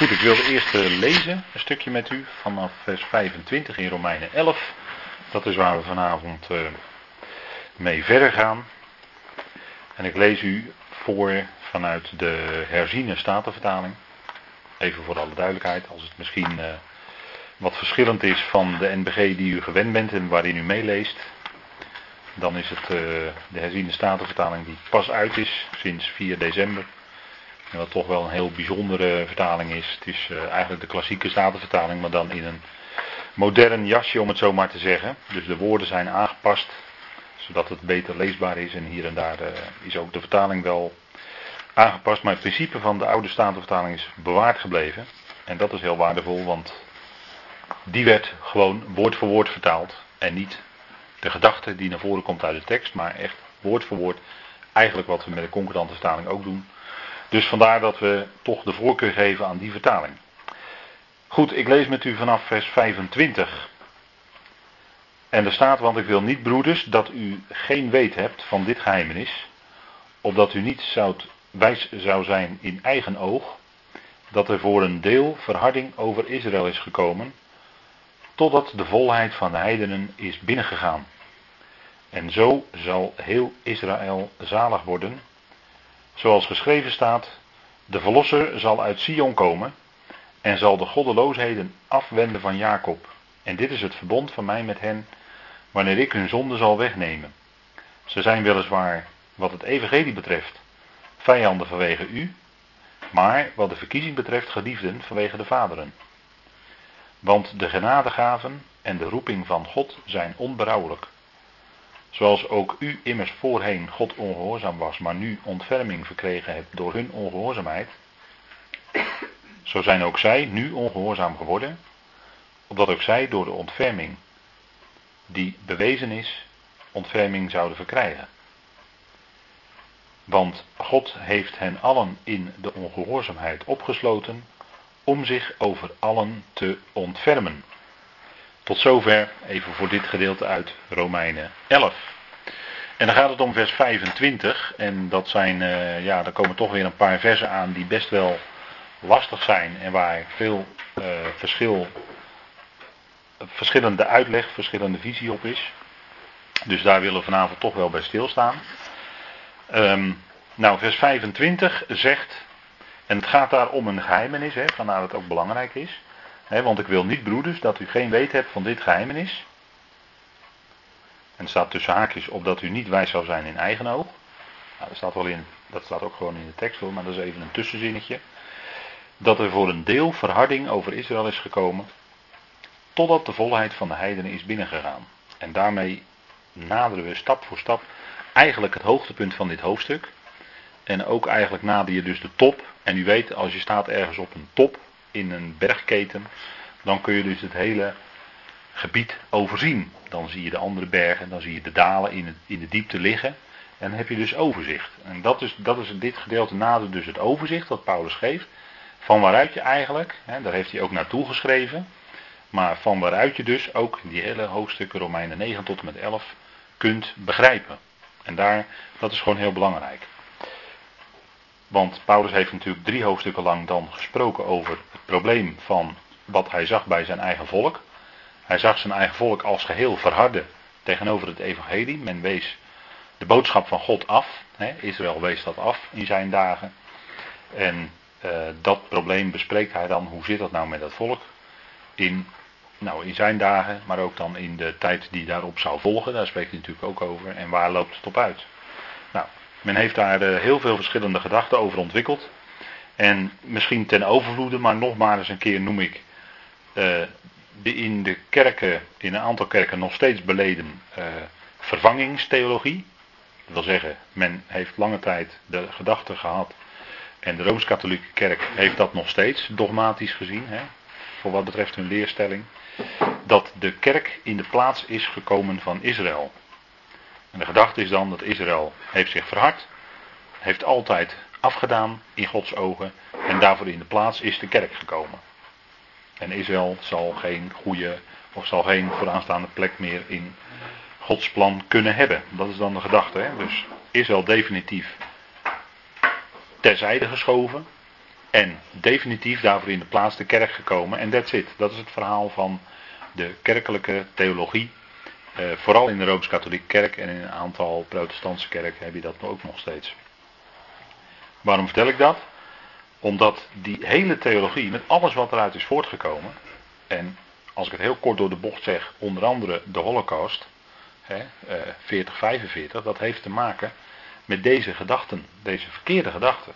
Goed, ik wilde eerst eh, lezen een stukje met u vanaf vers 25 in Romeinen 11. Dat is waar we vanavond uh, mee verder gaan. En ik lees u voor vanuit de herziene statenvertaling. Even voor alle duidelijkheid, als het misschien uh, wat verschillend is van de NBG die u gewend bent en waarin u meeleest. Dan is het de herziene statenvertaling die pas uit is sinds 4 december. En wat toch wel een heel bijzondere vertaling is. Het is uh, eigenlijk de klassieke statenvertaling, maar dan in een modern jasje om het zo maar te zeggen. Dus de woorden zijn aangepast, zodat het beter leesbaar is. En hier en daar uh, is ook de vertaling wel aangepast. Maar het principe van de oude statenvertaling is bewaard gebleven. En dat is heel waardevol, want die werd gewoon woord voor woord vertaald. En niet de gedachte die naar voren komt uit de tekst, maar echt woord voor woord. Eigenlijk wat we met de concordante vertaling ook doen. Dus vandaar dat we toch de voorkeur geven aan die vertaling. Goed, ik lees met u vanaf vers 25. En er staat, want ik wil niet, broeders, dat u geen weet hebt van dit geheimenis, opdat u niet wijs zou zijn in eigen oog, dat er voor een deel verharding over Israël is gekomen, totdat de volheid van de heidenen is binnengegaan. En zo zal heel Israël zalig worden, Zoals geschreven staat, de Verlosser zal uit Sion komen en zal de goddeloosheden afwenden van Jacob. En dit is het verbond van mij met hen, wanneer ik hun zonde zal wegnemen. Ze zijn weliswaar, wat het evangelie betreft, vijanden vanwege u, maar wat de verkiezing betreft geliefden vanwege de vaderen. Want de genadegaven en de roeping van God zijn onberouwelijk. Zoals ook u immers voorheen God ongehoorzaam was, maar nu ontferming verkregen hebt door hun ongehoorzaamheid. Zo zijn ook zij nu ongehoorzaam geworden, opdat ook zij door de ontferming die bewezen is, ontferming zouden verkrijgen. Want God heeft hen allen in de ongehoorzaamheid opgesloten om zich over allen te ontfermen. Tot zover even voor dit gedeelte uit Romeinen 11. En dan gaat het om vers 25. En dat zijn, uh, ja, daar komen toch weer een paar versen aan die best wel lastig zijn. En waar veel uh, verschil, verschillende uitleg, verschillende visie op is. Dus daar willen we vanavond toch wel bij stilstaan. Um, nou, vers 25 zegt, en het gaat daar om een geheimenis, hè, vandaar dat het ook belangrijk is want ik wil niet, broeders, dat u geen weet hebt van dit geheimenis. En het staat tussen haakjes op dat u niet wijs zou zijn in eigen oog. Nou, dat, staat wel in, dat staat ook gewoon in de tekst hoor, maar dat is even een tussenzinnetje. Dat er voor een deel verharding over Israël is gekomen. Totdat de volheid van de heidenen is binnengegaan. En daarmee naderen we stap voor stap eigenlijk het hoogtepunt van dit hoofdstuk. En ook eigenlijk nader je dus de top. En u weet, als je staat ergens op een top, in een bergketen, dan kun je dus het hele gebied overzien. Dan zie je de andere bergen, dan zie je de dalen in, in de diepte liggen. En dan heb je dus overzicht. En dat is, dat is dit gedeelte nader dus het overzicht dat Paulus geeft. Van waaruit je eigenlijk, hè, daar heeft hij ook naartoe geschreven. Maar van waaruit je dus ook die hele hoofdstukken Romeinen 9 tot en met 11 kunt begrijpen. En daar, dat is gewoon heel belangrijk. Want Paulus heeft natuurlijk drie hoofdstukken lang dan gesproken over het probleem van wat hij zag bij zijn eigen volk. Hij zag zijn eigen volk als geheel verharden tegenover het evangelie. Men wees de boodschap van God af. Hè, Israël wees dat af in zijn dagen. En uh, dat probleem bespreekt hij dan. Hoe zit dat nou met dat volk? In, nou, in zijn dagen, maar ook dan in de tijd die daarop zou volgen. Daar spreekt hij natuurlijk ook over. En waar loopt het op uit? Men heeft daar uh, heel veel verschillende gedachten over ontwikkeld. En misschien ten overvloede, maar nog maar eens een keer noem ik uh, de in de kerken, in een aantal kerken nog steeds beleden uh, vervangingstheologie. Dat wil zeggen, men heeft lange tijd de gedachte gehad, en de Rooms-Katholieke Kerk heeft dat nog steeds dogmatisch gezien, hè, voor wat betreft hun leerstelling, dat de kerk in de plaats is gekomen van Israël. En de gedachte is dan dat Israël heeft zich verhard, heeft altijd afgedaan in Gods ogen en daarvoor in de plaats is de kerk gekomen. En Israël zal geen goede of zal geen vooraanstaande plek meer in Gods plan kunnen hebben. Dat is dan de gedachte. Hè? Dus Israël definitief terzijde geschoven. En definitief daarvoor in de plaats de kerk gekomen. En that's it. Dat is het verhaal van de kerkelijke theologie. Eh, vooral in de Rooms-Katholieke kerk en in een aantal protestantse kerken heb je dat ook nog steeds. Waarom vertel ik dat? Omdat die hele theologie, met alles wat eruit is voortgekomen, en als ik het heel kort door de bocht zeg, onder andere de Holocaust, hè, 40-45, eh, dat heeft te maken met deze gedachten, deze verkeerde gedachten.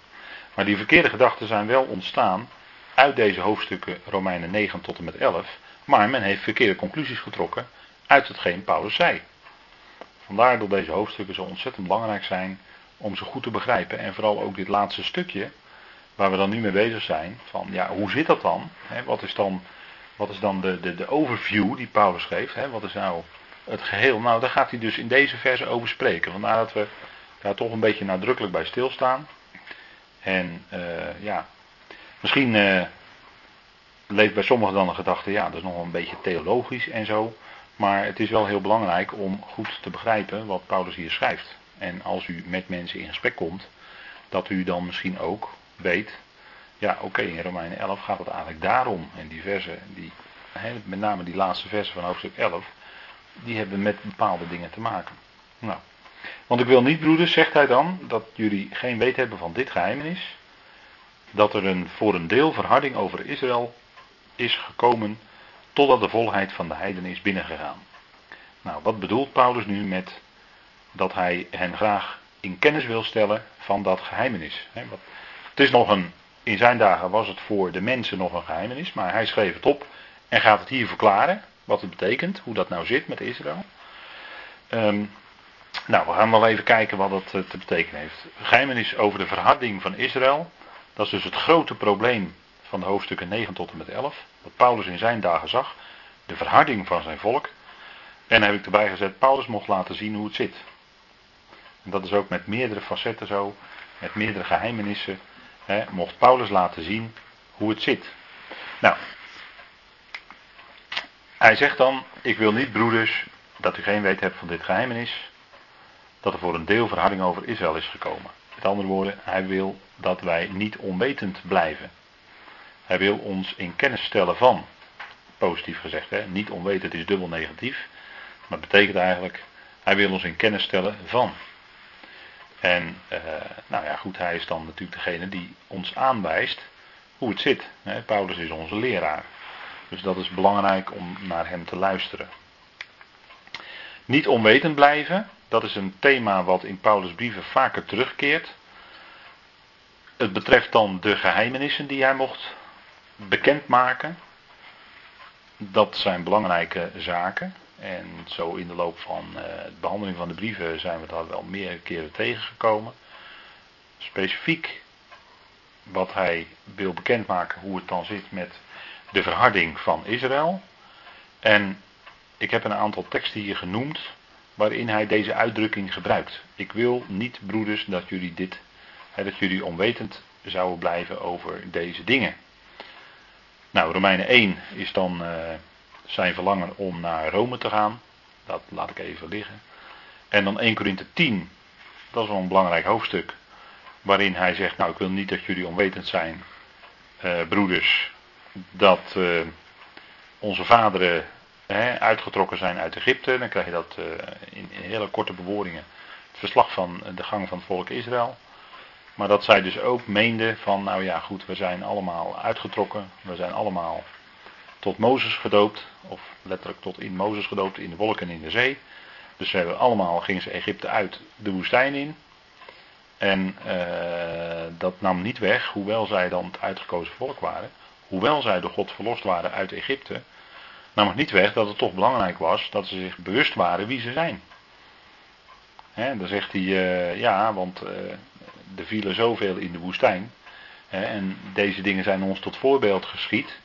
Maar die verkeerde gedachten zijn wel ontstaan uit deze hoofdstukken Romeinen 9 tot en met 11, maar men heeft verkeerde conclusies getrokken uit hetgeen Paulus zei. Vandaar dat deze hoofdstukken zo ontzettend belangrijk zijn om ze goed te begrijpen. En vooral ook dit laatste stukje, waar we dan nu mee bezig zijn, van ja, hoe zit dat dan? wat is dan, wat is dan de, de, de overview die Paulus geeft? wat is nou het geheel? Nou, daar gaat hij dus in deze verse over spreken. Vandaar dat we daar toch een beetje nadrukkelijk bij stilstaan. En uh, ja, misschien uh, leeft bij sommigen dan een gedachte, ja, dat is nog een beetje theologisch en zo. Maar het is wel heel belangrijk om goed te begrijpen wat Paulus hier schrijft. En als u met mensen in gesprek komt, dat u dan misschien ook weet, ja oké, in Romeinen 11 gaat het eigenlijk daarom. En die versen, die, met name die laatste versen van hoofdstuk 11, die hebben met bepaalde dingen te maken. Nou, want ik wil niet, broeders, zegt hij dan, dat jullie geen weet hebben van dit geheimenis. Dat er een, voor een deel verharding over Israël is gekomen totdat de volheid van de heiden is binnengegaan. Nou, wat bedoelt Paulus nu met dat hij hen graag in kennis wil stellen van dat geheimenis? Het is nog een, in zijn dagen was het voor de mensen nog een geheimenis, maar hij schreef het op en gaat het hier verklaren, wat het betekent, hoe dat nou zit met Israël. Um, nou, we gaan wel even kijken wat dat eh, te betekenen heeft. Geheimenis over de verharding van Israël. Dat is dus het grote probleem van de hoofdstukken 9 tot en met 11. Wat Paulus in zijn dagen zag. De verharding van zijn volk. En heb ik erbij gezet, Paulus mocht laten zien hoe het zit. En dat is ook met meerdere facetten zo. Met meerdere geheimenissen. Hè, mocht Paulus laten zien hoe het zit. Nou. Hij zegt dan, ik wil niet broeders dat u geen weet hebt van dit geheimenis dat er voor een deel verharding over Israël is gekomen. Met andere woorden, hij wil dat wij niet onwetend blijven. Hij wil ons in kennis stellen van, positief gezegd, hè? niet onwetend is dubbel negatief, maar het betekent eigenlijk, hij wil ons in kennis stellen van. En, uh, nou ja, goed, hij is dan natuurlijk degene die ons aanwijst hoe het zit. Hè? Paulus is onze leraar. Dus dat is belangrijk om naar hem te luisteren. Niet onwetend blijven, dat is een thema wat in Paulus' brieven vaker terugkeert. Het betreft dan de geheimenissen die hij mocht bekendmaken. Dat zijn belangrijke zaken. En zo in de loop van uh, de behandeling van de brieven zijn we daar wel meer keren tegengekomen. Specifiek wat hij wil bekendmaken, hoe het dan zit met de verharding van Israël. En ik heb een aantal teksten hier genoemd waarin hij deze uitdrukking gebruikt. Ik wil niet, broeders, dat jullie dit, dat jullie onwetend zouden blijven over deze dingen. Nou, Romeinen 1 is dan uh, zijn verlangen om naar Rome te gaan. Dat laat ik even liggen. En dan 1 Korinthe 10, dat is wel een belangrijk hoofdstuk. Waarin hij zegt, nou ik wil niet dat jullie onwetend zijn, uh, broeders, dat uh, onze vaderen uitgetrokken zijn uit Egypte. Dan krijg je dat in, in, hele korte bewoordingen. Het verslag van de gang van het volk Israël. Maar dat zij dus ook meenden van, nou ja goed, we zijn allemaal uitgetrokken. We zijn allemaal tot Mozes gedoopt. Of letterlijk tot in Mozes gedoopt in de wolken en in de zee. Dus ze hebben allemaal, gingen ze Egypte uit de woestijn in. En uh, dat nam niet weg, hoewel zij dan het uitgekozen volk waren. Hoewel zij door God verlost waren uit Egypte nam het niet weg dat het toch belangrijk was dat ze zich bewust waren wie ze zijn. He, dan zegt hij, uh, ja, want uh, er vielen zoveel in de woestijn. en deze dingen zijn ons tot voorbeeld geschied.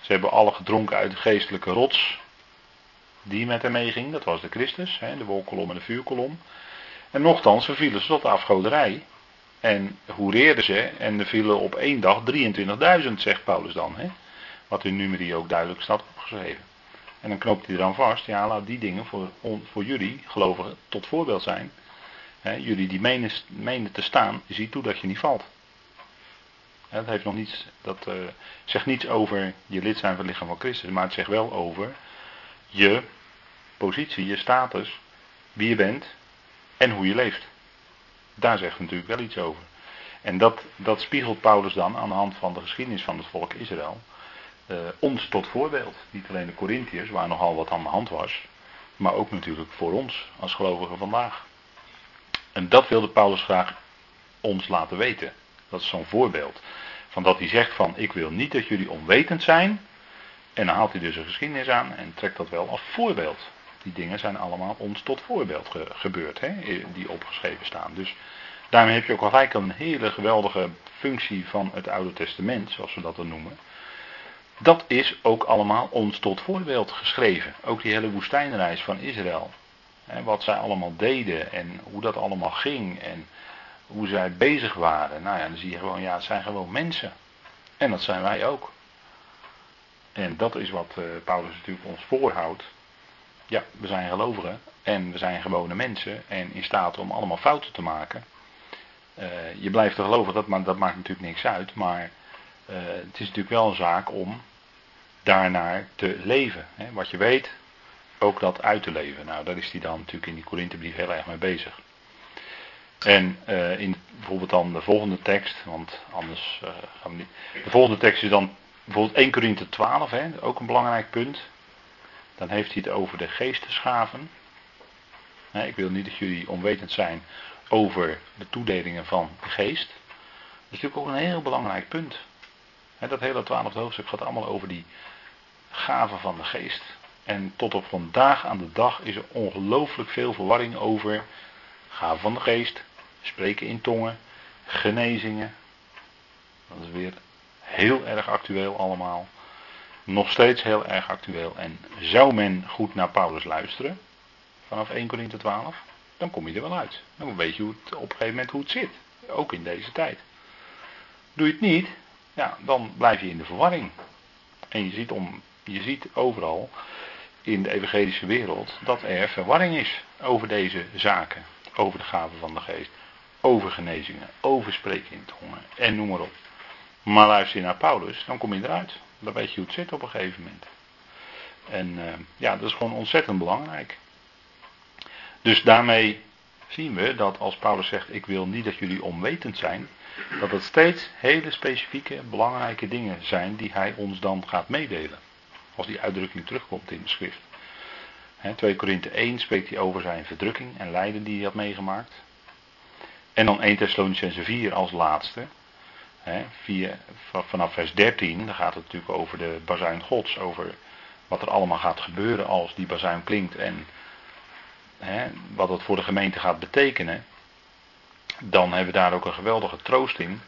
Ze hebben alle gedronken uit de geestelijke rots die met hem meeging. Dat was de Christus, de wolkolom en de vuurkolom. En nochtans vervielen ze tot de afgoderij. En hoe reerden ze? En er vielen op één dag 23.000, zegt Paulus dan. He. Wat in nummerie ook duidelijk staat opgeschreven. En dan knoopt hij eraan vast, ja laat die dingen voor, voor jullie, gelovigen, tot voorbeeld zijn. Jullie die menen, te staan, zie toe dat je niet valt. Het heeft nog niets, dat uh, zegt niets over je lid zijn van het lichaam van Christus, maar het zegt wel over je positie, je status, wie je bent en hoe je leeft. Daar zegt het natuurlijk wel iets over. En dat, dat spiegelt Paulus dan aan de hand van de geschiedenis van het volk Israël. Uh, ons tot voorbeeld. Niet alleen de Corinthiërs, waar nogal wat aan de hand was. Maar ook natuurlijk voor ons als gelovigen vandaag. En dat wilde Paulus graag ons laten weten. Dat is zo'n voorbeeld. Van dat hij zegt van ik wil niet dat jullie onwetend zijn. En dan haalt hij dus een geschiedenis aan en trekt dat wel als voorbeeld. Die dingen zijn allemaal ons tot voorbeeld gebeurd, hè, die opgeschreven staan. Dus daarmee heb je ook gelijk een hele geweldige functie van het Oude Testament, zoals we dat dan noemen. Dat is ook allemaal ons tot voorbeeld geschreven. Ook die hele woestijnreis van Israël. Hè, wat zij allemaal deden en hoe dat allemaal ging en hoe zij bezig waren. Nou ja, dan zie je gewoon, ja, het zijn gewoon mensen. En dat zijn wij ook. En dat is wat uh, Paulus natuurlijk ons voorhoudt. Ja, we zijn gelovigen en we zijn gewone mensen en in staat om allemaal fouten te maken. Uh, je blijft te geloven, dat, dat maakt natuurlijk niks uit. Maar uh, het is natuurlijk wel een zaak om daarnaar te leven. Hè. Wat je weet, ook dat uit te leven. Nou, daar is hij dan natuurlijk in die Korinthebrief heel erg mee bezig. En uh, in bijvoorbeeld dan de volgende tekst, want anders uh, gaan we niet. De volgende tekst is dan bijvoorbeeld 1 Korinthe 12, hè, ook een belangrijk punt. Dan heeft hij het over de geestesgaven. ik wil niet dat jullie onwetend zijn over de toedelingen van de geest. Dat is natuurlijk ook een heel belangrijk punt. dat hele twaalfde hoofdstuk gaat allemaal over die gaven van de geest. En tot op vandaag aan de dag is er ongelooflijk veel verwarring over gaven van de geest, spreken in tongen, genezingen. Dat is weer heel erg actueel allemaal. Nog steeds heel erg actueel. En zou men goed naar Paulus luisteren, vanaf 1 Corinthië 12, dan kom je er wel uit. Dan weet je hoe het, op een gegeven moment hoe het zit. Ook in deze tijd. Doe je het niet, ja, dan blijf je in de verwarring. En je ziet, om, je ziet overal in de evangelische wereld dat er verwarring is over deze zaken. Over de gaven van de geest. Over genezingen, over spreken in tongen en noem maar op. Maar luister je naar Paulus, dan kom je eruit. Dan weet je hoe het zit op een gegeven moment. En uh, ja, dat is gewoon ontzettend belangrijk. Dus daarmee zien we dat als Paulus zegt: Ik wil niet dat jullie onwetend zijn, dat het steeds hele specifieke, belangrijke dingen zijn die hij ons dan gaat meedelen. Als die uitdrukking terugkomt in de schrift. He, 2 Korinthe 1 spreekt hij over zijn verdrukking en lijden die hij had meegemaakt. En dan 1 Thessalonicense 4 als laatste. Vanaf vers 13, dan gaat het natuurlijk over de bazuin gods. Over wat er allemaal gaat gebeuren als die bazuin klinkt en wat het voor de gemeente gaat betekenen. Dan hebben we daar ook een geweldige troost in.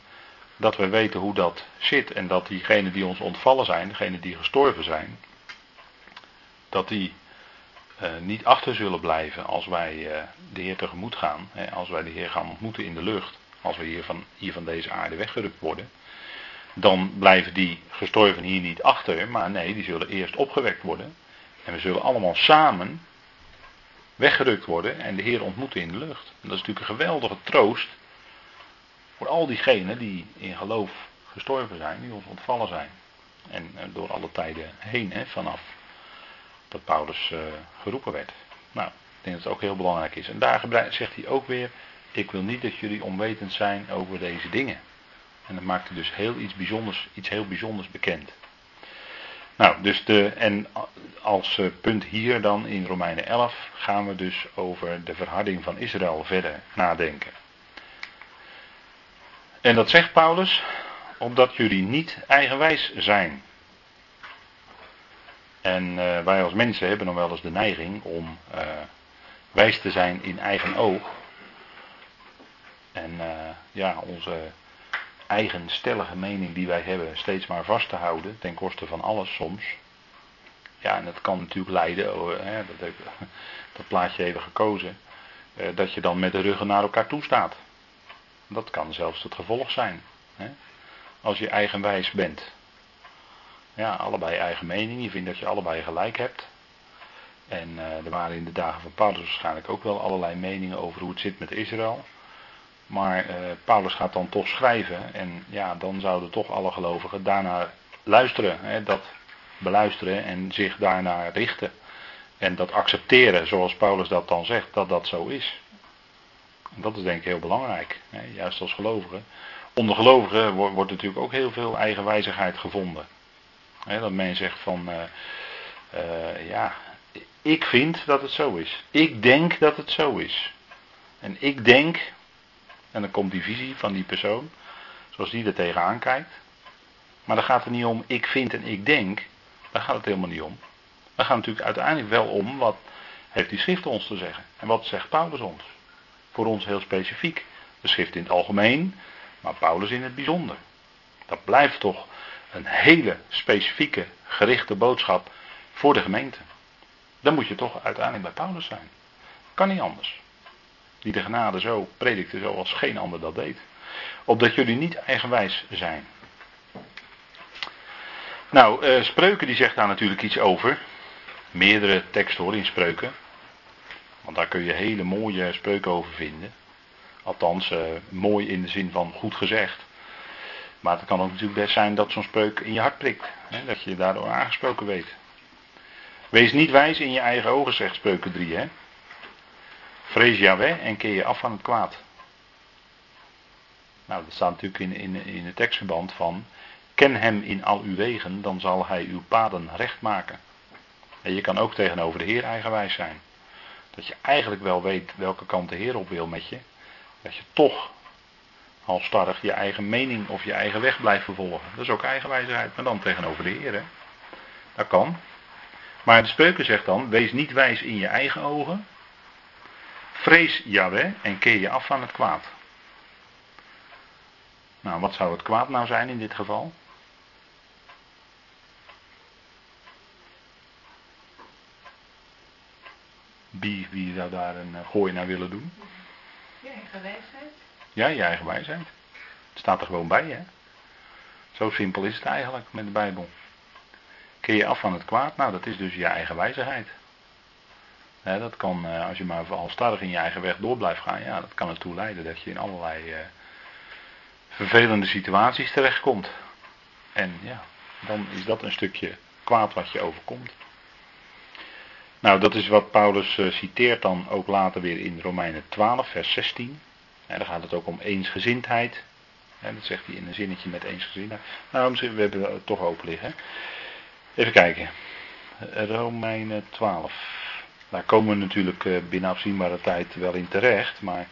Dat we weten hoe dat zit en dat diegenen die ons ontvallen zijn, degenen die gestorven zijn, dat die uh, niet achter zullen blijven als wij uh, de Heer tegemoet gaan. Hè, als wij de Heer gaan ontmoeten in de lucht. Als we hier van, hier van deze aarde weggerukt worden. Dan blijven die gestorven hier niet achter. Maar nee, die zullen eerst opgewekt worden. En we zullen allemaal samen weggerukt worden en de Heer ontmoeten in de lucht. En dat is natuurlijk een geweldige troost. Voor al diegenen die in geloof gestorven zijn, die ontvallen zijn. En uh, door alle tijden heen, hè, vanaf dat Paulus uh, geroepen werd. Nou, ik denk dat het ook heel belangrijk is. En daar zegt hij ook weer: Ik wil niet dat jullie onwetend zijn over deze dingen. En dat maakt dus heel iets bijzonders, iets heel bijzonders bekend. Nou, dus de, en als eh, punt hier dan in Romeinen 11 gaan we dus over de verharding van Israël verder nadenken. En dat zegt Paulus, omdat jullie niet eigenwijs zijn. En uh, wij als mensen hebben dan wel eens de neiging om uh, wijs te zijn in eigen oog. En uh, ja, onze eigen stellige mening die wij hebben steeds maar vast te houden, ten koste van alles soms. Ja, en dat kan natuurlijk leiden, oh, hè, dat, heb, dat plaatje even gekozen, dat je dan met de ruggen naar elkaar toe staat. Dat kan zelfs het gevolg zijn. Hè? Als je eigenwijs bent. Ja, allebei eigen mening. Je vindt dat je allebei gelijk hebt. En uh, er waren in de dagen van Paulus waarschijnlijk ook wel allerlei meningen over hoe het zit met Israël. Maar uh, Paulus gaat dan toch schrijven. En ja, dan zouden toch alle gelovigen daarnaar luisteren. Hè, dat beluisteren en zich daarnaar richten. En dat accepteren, zoals Paulus dat dan zegt, dat dat zo is. Dat is denk ik heel belangrijk. Hè, juist als gelovigen. Onder gelovigen wordt, natuurlijk ook heel veel eigenwijzigheid gevonden. Hè, dat men zegt van, uh, uh, ja, ik vind dat het zo is. Ik denk dat het zo is. En ik denk, en dan komt die visie van die persoon, zoals die er tegenaan kijkt. Maar dan gaat het niet om ik vind en ik denk. Daar gaat het helemaal niet om. Dan gaat het natuurlijk uiteindelijk wel om wat heeft die schrift ons te zeggen. En wat zegt Paulus ons? Voor ons heel specifiek. De schrift in het algemeen, maar Paulus in het bijzonder. Dat blijft toch een hele specifieke, gerichte boodschap voor de gemeente. Dan moet je toch uiteindelijk bij Paulus zijn. Kan niet anders. Die de genade zo predikte zoals geen ander dat deed. Opdat jullie niet eigenwijs zijn. Nou, uh, Spreuken die zegt daar natuurlijk iets over. Meerdere teksten hoor in Spreuken. Want daar kun je hele mooie spreuken over vinden. Althans, uh, mooi in de zin van goed gezegd. Maar het kan ook natuurlijk best zijn dat zo'n spreuk in je hart prikt. Hè, dat je daardoor aangesproken weet. Wees niet wijs in je eigen ogen, zegt Spreuken 3. Hè? Vrees Yahweh en keer je af van het kwaad. Nou, dat staat natuurlijk in, in, in het tekstverband van. Ken hem in al uw wegen, dan zal hij uw paden recht maken. En je kan ook tegenover de Heer eigenwijs zijn. Dat je eigenlijk wel weet welke kant de Heer op wil met je. Dat je toch halstarrig je eigen mening of je eigen weg blijft vervolgen. Dat is ook eigenwijsheid, maar dan tegenover de Heer. Hè? Dat kan. Maar de spreuken zegt dan: wees niet wijs in je eigen ogen. Vrees Yahweh en keer je af van het kwaad. Nou, wat zou het kwaad nou zijn in dit geval? Wie, wie zou daar een eh, gooi naar willen doen? Je eigen wijsheid. Ja, je eigen wijsheid. Het staat er gewoon bij, hè? Zo simpel is het eigenlijk met de Bijbel. Keer je af van het kwaad? Nou, dat is dus je eigen wijzigheid. dat kan, eh, als je maar halstarrig in je eigen weg door blijft gaan, ja, dat kan ertoe leiden dat je in allerlei uh, vervelende situaties terechtkomt. En ja, dan is dat een stukje kwaad wat je overkomt. Nou, dat is wat Paulus uh, citeert dan ook later weer in Romeinen 12, vers 16. En daar gaat het ook om eensgezindheid. En dat zegt hij in een zinnetje met eensgezindheid. Nou, we hebben het toch open liggen. Even kijken. Romeinen 12. Daar komen we natuurlijk eh, binnen afzienbare tijd wel in terecht. Maar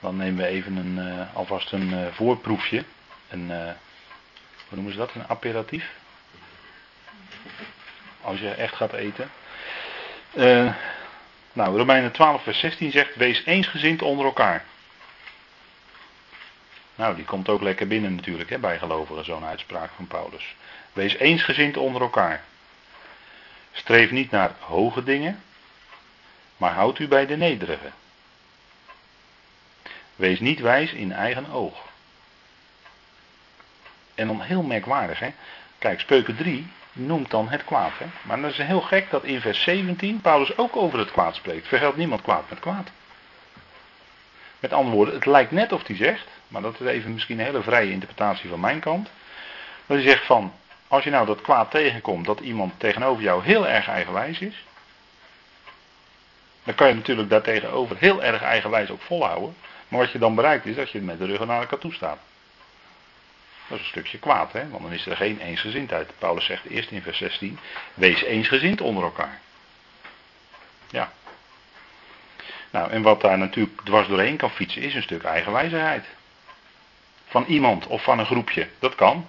dan nemen we even een, uh, alvast een voorproefje. Een, hoe noemen ze dat? Een aperitief. Als je echt gaat eten. Nou, Romeinen 12 vers 16 zegt, wees eensgezind onder elkaar. Nou, die komt ook lekker binnen natuurlijk, hè, bij gelovigen, zo'n uitspraak van Paulus. Wees eensgezind onder elkaar. Streef niet naar hoge dingen, maar houd u bij de nederige. Wees niet wijs in eigen oog. En dan heel merkwaardig, hè. Kijk, Spreuken 3 noemt dan het kwaad, hè. Maar dat is heel gek dat in vers 17 Paulus ook over het kwaad spreekt. Vergeld niemand kwaad met kwaad. Met andere woorden, het lijkt net of hij zegt, maar dat is even misschien een hele vrije interpretatie van mijn kant. Dat hij zegt van, als je nou dat kwaad tegenkomt, dat iemand tegenover jou heel erg eigenwijs is, dan kan je natuurlijk daartegenover heel erg eigenwijs ook volhouden. Maar wat je dan bereikt is dat je met de rug naar elkaar toe staat. Dat is een stukje kwaad, hè? want dan is er geen eensgezindheid. Paulus zegt eerst in vers 16: Wees eensgezind onder elkaar. Ja. Nou, en wat daar natuurlijk dwars doorheen kan fietsen, is een stuk eigenwijzigheid. Van iemand of van een groepje. Dat kan.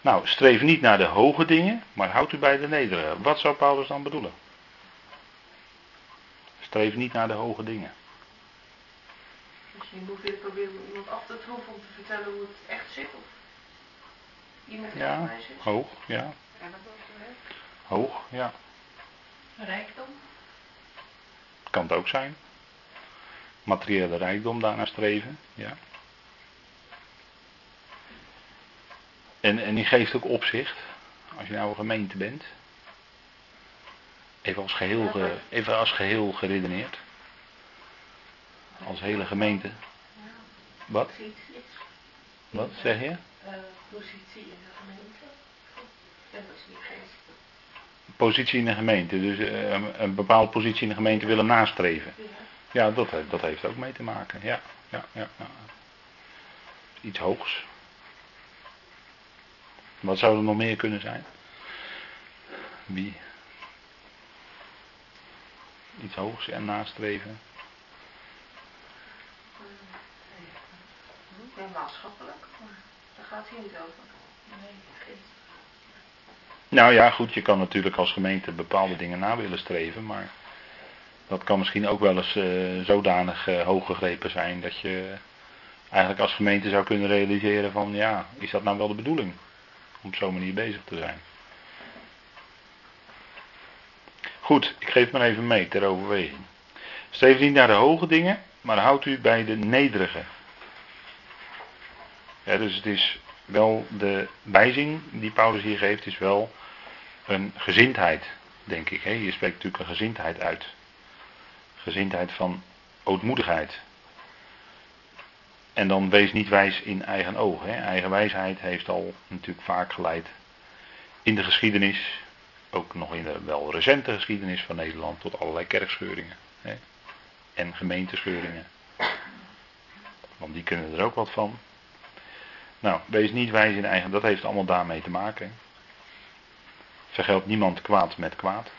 Nou, streef niet naar de hoge dingen, maar houd u bij de nederige. Wat zou Paulus dan bedoelen? Streef niet naar de hoge dingen. Misschien moet je proberen iemand af te troeven om te vertellen hoe het echt zit. Of iemand ja, hoog, ja. Hoog, ja. Rijkdom. Kan het ook zijn. Materiële rijkdom daarna streven, ja. En, en die geeft ook opzicht, als je nou een gemeente bent. Even als geheel, even als geheel geredeneerd. Als hele gemeente. Wat? Wat zeg je? Positie in de gemeente. En dat is niet geest. Positie in de gemeente. Dus eh, een, een bepaalde positie in de gemeente willen nastreven. Ja. Dat, heeft- dat heeft ook mee te maken. Ja, ja, ja, ja. Iets hoogs. Wat zou er nog meer kunnen zijn? Wie? Iets hoogs en nastreven. Maatschappelijk, daar gaat hier niet over. Nee. Nou ja, goed, je kan natuurlijk als gemeente bepaalde dingen na willen streven, maar dat kan misschien ook wel eens eh, zodanig eh, hoog gegrepen zijn dat je eigenlijk als gemeente zou kunnen realiseren van ja, is dat nou wel de bedoeling om op zo'n manier bezig te zijn. Goed, ik geef maar even mee ter overweging. Streef niet naar de hoge dingen, maar houdt u bij de nederige. Dus het is wel de wijzing die Paulus hier geeft, is wel een gezindheid, denk ik. Hè? Je spreekt natuurlijk een gezindheid uit. Gezindheid van ootmoedigheid. En dan wees niet wijs in eigen oog. Hè? Eigen wijsheid heeft al natuurlijk vaak geleid in de geschiedenis, ook nog in de wel recente geschiedenis van Nederland, tot allerlei kerkscheuringen. Hè? En gemeentescheuringen. Want die kunnen er ook wat van. Nou, wees niet wijs in eigen, dat heeft allemaal daarmee te maken. Vergeld niemand kwaad met kwaad.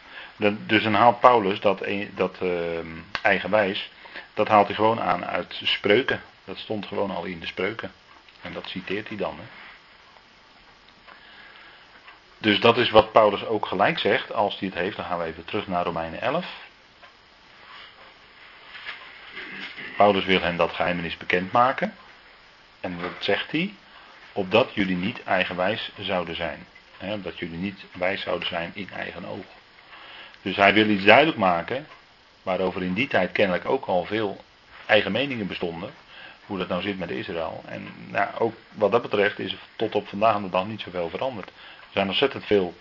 Dus dan haalt Paulus dat, e- dat eh, eigenwijs, dat haalt hij gewoon aan uit spreuken. Dat stond gewoon al in de spreuken. En dat citeert hij dan. Hè. Dus dat is wat Paulus ook gelijk zegt, als hij het heeft. Dan gaan we even terug naar Romeinen 11. Paulus wil hen dat geheimenis bekendmaken. En wat zegt hij? Opdat jullie niet eigenwijs zouden zijn. Dat jullie niet wijs zouden zijn in eigen oog. Dus hij wil iets duidelijk maken, waarover in die tijd kennelijk ook al veel eigen meningen bestonden. Hoe dat nou zit met Israël. En nou, ook wat dat betreft is tot op vandaag de dag niet zoveel veranderd. Er zijn ontzettend veel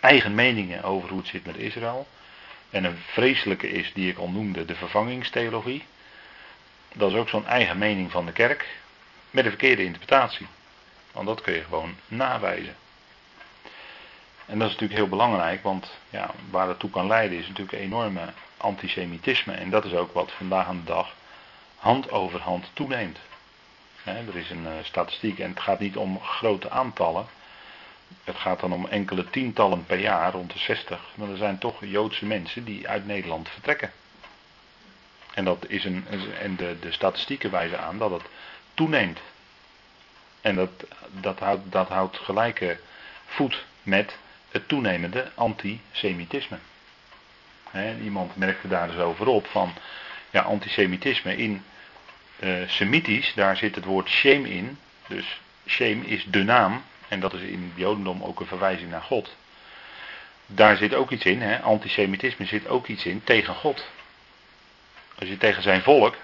eigen meningen over hoe het zit met Israël. En een vreselijke is, die ik al noemde, de vervangingstheologie. Dat is ook zo'n eigen mening van de kerk. Met een verkeerde interpretatie. Want dat kun je gewoon nawijzen. En dat is natuurlijk heel belangrijk, want ja, waar dat toe kan leiden is natuurlijk enorme antisemitisme. En dat is ook wat vandaag aan de dag hand over hand toeneemt. Er is een eh, statistiek en het gaat niet om grote aantallen. Het gaat dan om enkele tientallen per jaar, rond de 60. Maar er zijn toch Joodse mensen die uit Nederland vertrekken. En, dat is een, en de, de statistieken wijzen aan dat het toeneemt. En dat, dat, houdt, dat houdt gelijke voet met het toenemende antisemitisme. Iemand merkte daar dus over op van ja, antisemitisme in eh, Semitisch, daar zit het woord shame in. Dus shame is de naam, en dat is in het Jodendom ook een verwijzing naar God. Daar zit ook iets in, antisemitisme zit ook iets in tegen God. Als je tegen zijn volk,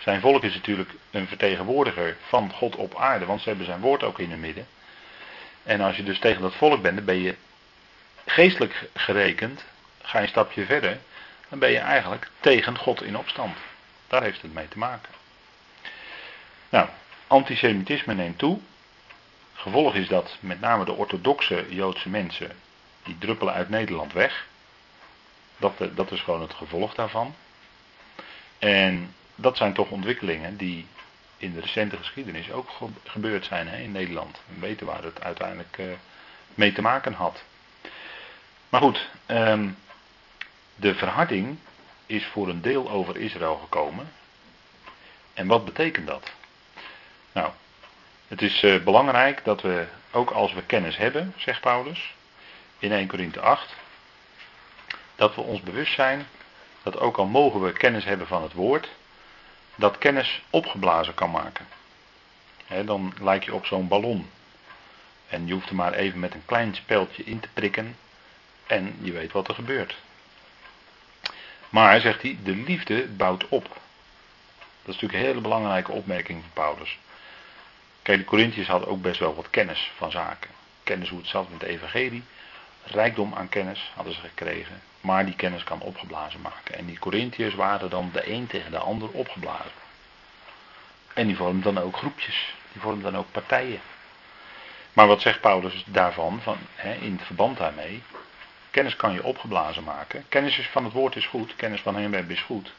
zijn volk is natuurlijk een vertegenwoordiger van God op aarde, want ze hebben zijn woord ook in het midden. En als je dus tegen dat volk bent, dan ben je geestelijk gerekend, ga je een stapje verder, dan ben je eigenlijk tegen God in opstand. Daar heeft het mee te maken. Nou, antisemitisme neemt toe. Gevolg is dat met name de orthodoxe Joodse mensen, die druppelen uit Nederland weg. Dat, dat is gewoon het gevolg daarvan. En dat zijn toch ontwikkelingen die in de recente geschiedenis ook gebeurd zijn hè, in Nederland. We weten waar het uiteindelijk uh, mee te maken had. Maar goed, um, de verharding is voor een deel over Israël gekomen. En wat betekent dat? Nou, het is uh, belangrijk dat we, ook als we kennis hebben, zegt Paulus, in 1 Korinthe 8, dat we ons bewust zijn dat ook al mogen we kennis hebben van het woord, dat kennis opgeblazen kan maken. Dan lijk je op zo'n ballon. En je hoeft er maar even met een klein speldje in te prikken en je weet wat er gebeurt. Maar, zegt hij, de liefde bouwt op. Dat is natuurlijk een hele belangrijke opmerking van Paulus. Kijk, de Corinthiërs hadden ook best wel wat kennis van zaken. Kennis hoe het zat met de evangelie. Rijkdom aan kennis hadden ze gekregen. Maar die kennis kan opgeblazen maken. En die Corinthiërs waren dan de een tegen de ander opgeblazen. En die vormt dan ook groepjes. Die vormt dan ook partijen. Maar wat zegt Paulus daarvan, van, hè, in het verband daarmee? Kennis kan je opgeblazen maken. Kennis van het woord is goed, kennis van hem is goed.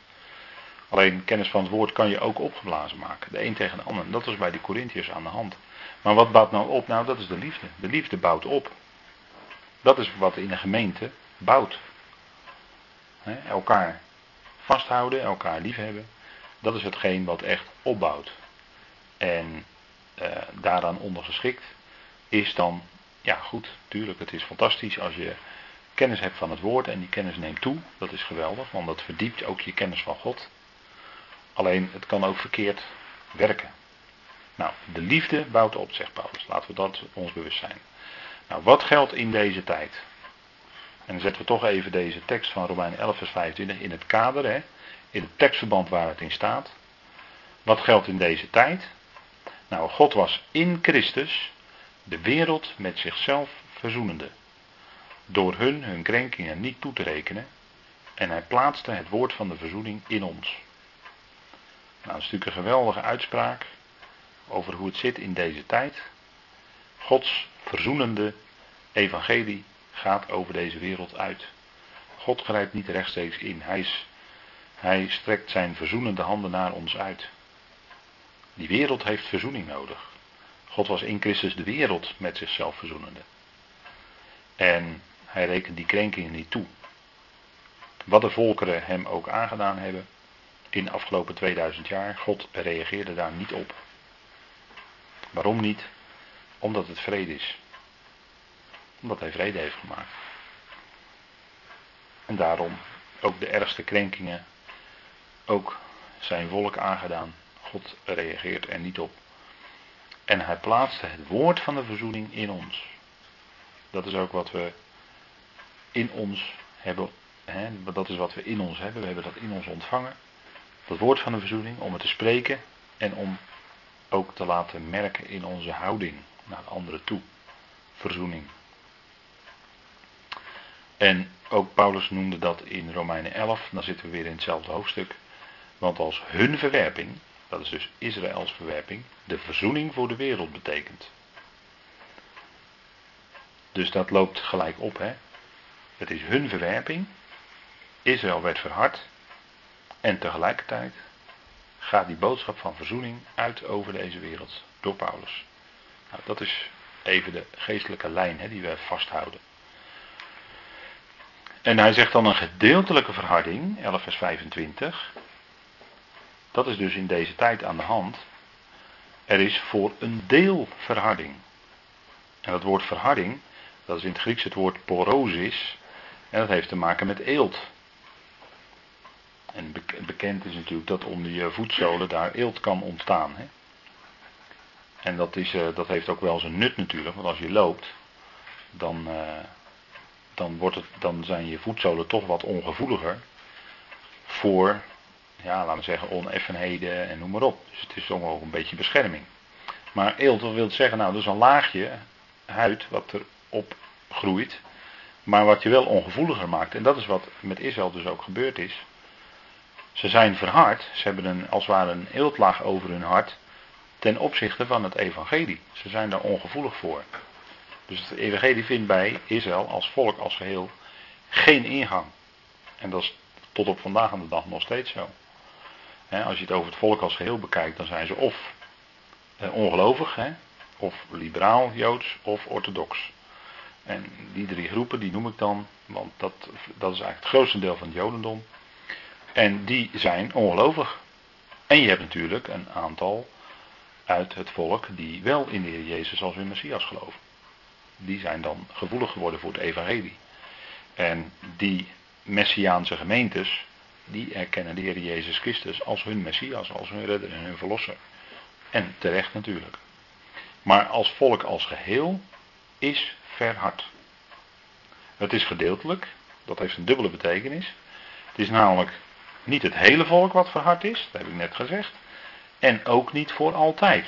Alleen kennis van het woord kan je ook opgeblazen maken. De een tegen de ander. Dat was bij de Corinthiërs aan de hand. Maar wat bouwt nou op? Nou, dat is de liefde. De liefde bouwt op. Dat is wat in een gemeente bouwt. Elkaar vasthouden, elkaar liefhebben. Dat is hetgeen wat echt opbouwt. En uh, daaraan ondergeschikt is dan, ja goed, tuurlijk, het is fantastisch als je kennis hebt van het woord en die kennis neemt toe. Dat is geweldig, want dat verdiept ook je kennis van God. Alleen het kan ook verkeerd werken. Nou, de liefde bouwt op, zegt Paulus. Laten we dat ons bewust zijn. Nou, wat geldt in deze tijd? En dan zetten we toch even deze tekst van Romein 11, vers 25 in het kader, hè, in het tekstverband waar het in staat. Wat geldt in deze tijd? Nou, God was in Christus de wereld met zichzelf verzoenende. Door hun hun krenkingen niet toe te rekenen. En hij plaatste het woord van de verzoening in ons. Nou, dat is natuurlijk een geweldige uitspraak over hoe het zit in deze tijd. Gods verzoenende evangelie gaat over deze wereld uit. God grijpt niet rechtstreeks in. Hij, hij strekt zijn verzoenende handen naar ons uit. Die wereld heeft verzoening nodig. God was in Christus de wereld met zichzelf verzoenende. En hij rekent die krenkingen niet toe. Wat de volkeren hem ook aangedaan hebben in de afgelopen 2000 jaar, God reageerde daar niet op. Waarom niet? Omdat het vrede is. Omdat hij vrede heeft gemaakt. En daarom ook de ergste krenkingen, ook zijn volk aangedaan. God reageert er niet op. En hij plaatste het woord van de verzoening in ons. Dat is ook wat we in ons hebben. Hè, dat is wat we in ons hebben. We hebben dat in ons ontvangen. Dat woord van de verzoening, om het te spreken en om ook te laten merken in onze houding naar anderen toe. Verzoening. En ook Paulus noemde dat in Romeinen 11, dan zitten we weer in hetzelfde hoofdstuk. Want als hun verwerping, dat is dus Israëls verwerping, de verzoening voor de wereld betekent. Dus dat loopt gelijk op, hè. Het is hun verwerping. Israël werd verhard. En tegelijkertijd gaat die boodschap van verzoening uit over deze wereld door Paulus. Nou, dat is even de geestelijke lijn hè, die we vasthouden. En hij zegt dan een gedeeltelijke verharding, 11 vers 25. Dat is dus in deze tijd aan de hand. Er is voor een deel verharding. En dat woord verharding, dat is in het Grieks het woord porosis. En dat heeft te maken met eelt. En bekend is natuurlijk dat onder je voetzolen daar eelt kan ontstaan. Hè? En dat, is, eh, dat heeft ook wel zijn nut natuurlijk, want als je loopt, dan, uh, dan, wordt het, dan zijn je voetzolen toch wat ongevoeliger voor, ja, laten we zeggen, oneffenheden en noem maar op. Dus het is toch ook een beetje bescherming. Maar eelt, wil zeggen? Nou, dat is een laagje huid wat erop groeit, maar wat je wel ongevoeliger maakt. En dat is wat met Israël dus ook gebeurd is. Ze zijn verhard, ze hebben een, als het ware een eeltlaag over hun hart ten opzichte van het evangelie. Ze zijn daar ongevoelig voor. Dus het evangelie vindt bij Israël als volk als geheel geen ingang. En dat is tot op vandaag aan de dag nog steeds zo. als je het over het volk als geheel bekijkt, dan zijn ze of eh, ongelovig, of liberaal, joods of orthodox. En die drie groepen, die noem ik dan, want dat, dat is eigenlijk het grootste deel van het jodendom. En die zijn ongelovig. En je hebt natuurlijk een aantal uit het volk die wel in de Heer Jezus als hun Messias geloven. Die zijn dan gevoelig geworden voor het evangelie. En die Messiaanse gemeentes, die erkennen de Heer Jezus Christus als hun Messias, als hun redder en hun verlosser. En terecht natuurlijk. Maar als volk als geheel is verhard. Het is gedeeltelijk, dat heeft een dubbele betekenis. Het is namelijk niet het hele volk wat verhard is, dat heb ik net gezegd. En ook niet voor altijd.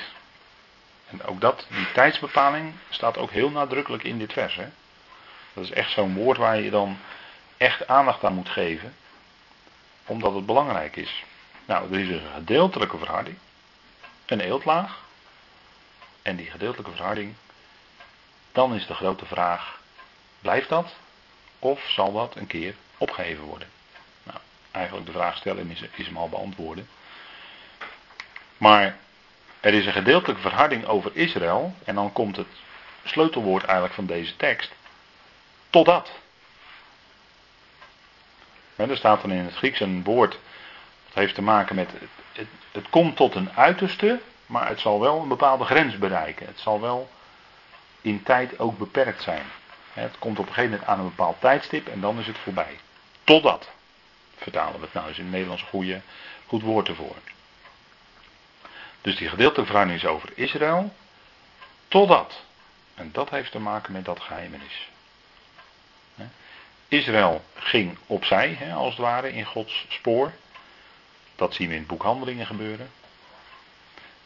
Ook dat, die tijdsbepaling, staat ook heel nadrukkelijk in dit vers. Hè? Dat is echt zo'n woord waar je dan echt aandacht aan moet geven. Omdat het belangrijk is. Nou, er is een gedeeltelijke verharding. een eeltlaag. En die gedeeltelijke verharding, dan is de grote vraag, blijft dat? Of zal dat een keer opgeheven worden? Nou, eigenlijk de vraag stellen is, is hem al beantwoorden. Maar er is een gedeeltelijke verharding over Israël. En dan komt het sleutelwoord eigenlijk van deze tekst. Totdat. En er staat dan in het Grieks een woord. Dat heeft te maken met. Het, het, komt tot een uiterste. Maar het zal wel een bepaalde grens bereiken. Het zal wel in tijd ook beperkt zijn. Het komt op een gegeven moment aan een bepaald tijdstip en dan is het voorbij. Totdat. Vertalen we het nou, is in het Nederlands goede, goed woord ervoor. Dus die gedeeltelijke verhouding is over Israël. Totdat. En dat heeft te maken met dat geheimenis. Israël ging opzij, als het ware, in Gods spoor. Dat zien we in het boek Handelingen gebeuren.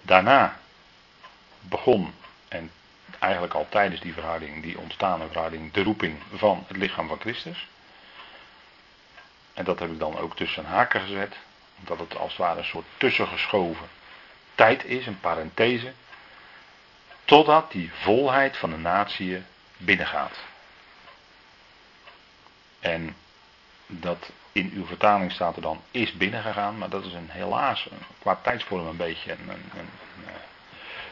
Daarna begon, en eigenlijk al tijdens die verhouding, die ontstaande verhouding, de roeping van het lichaam van Christus. En dat heb ik dan ook tussen haken gezet, omdat het als het ware een soort tussengeschoven tijd is, een parenthese, totdat die volheid van de natie binnengaat. En dat in uw vertaling staat er dan is binnengegaan, maar dat is een helaas qua tijdsvorm een beetje een, een, een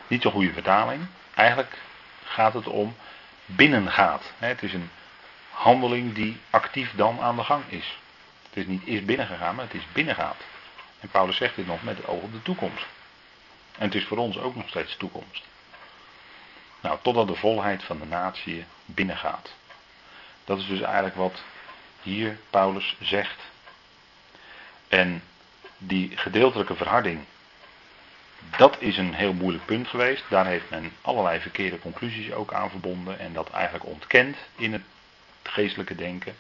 niet zo'n goede vertaling. Eigenlijk gaat het om binnengaat. Het is een handeling die actief dan aan de gang is. Het is niet is binnengegaan, maar het is binnengaat. En Paulus zegt dit nog met het oog op de toekomst. En het is voor ons ook nog steeds toekomst. Nou, totdat de volheid van de natie binnengaat. Dat is dus eigenlijk wat hier Paulus zegt. En die gedeeltelijke verharding, dat is een heel moeilijk punt geweest. Daar heeft men allerlei verkeerde conclusies ook aan verbonden en dat eigenlijk ontkend in het geestelijke denken.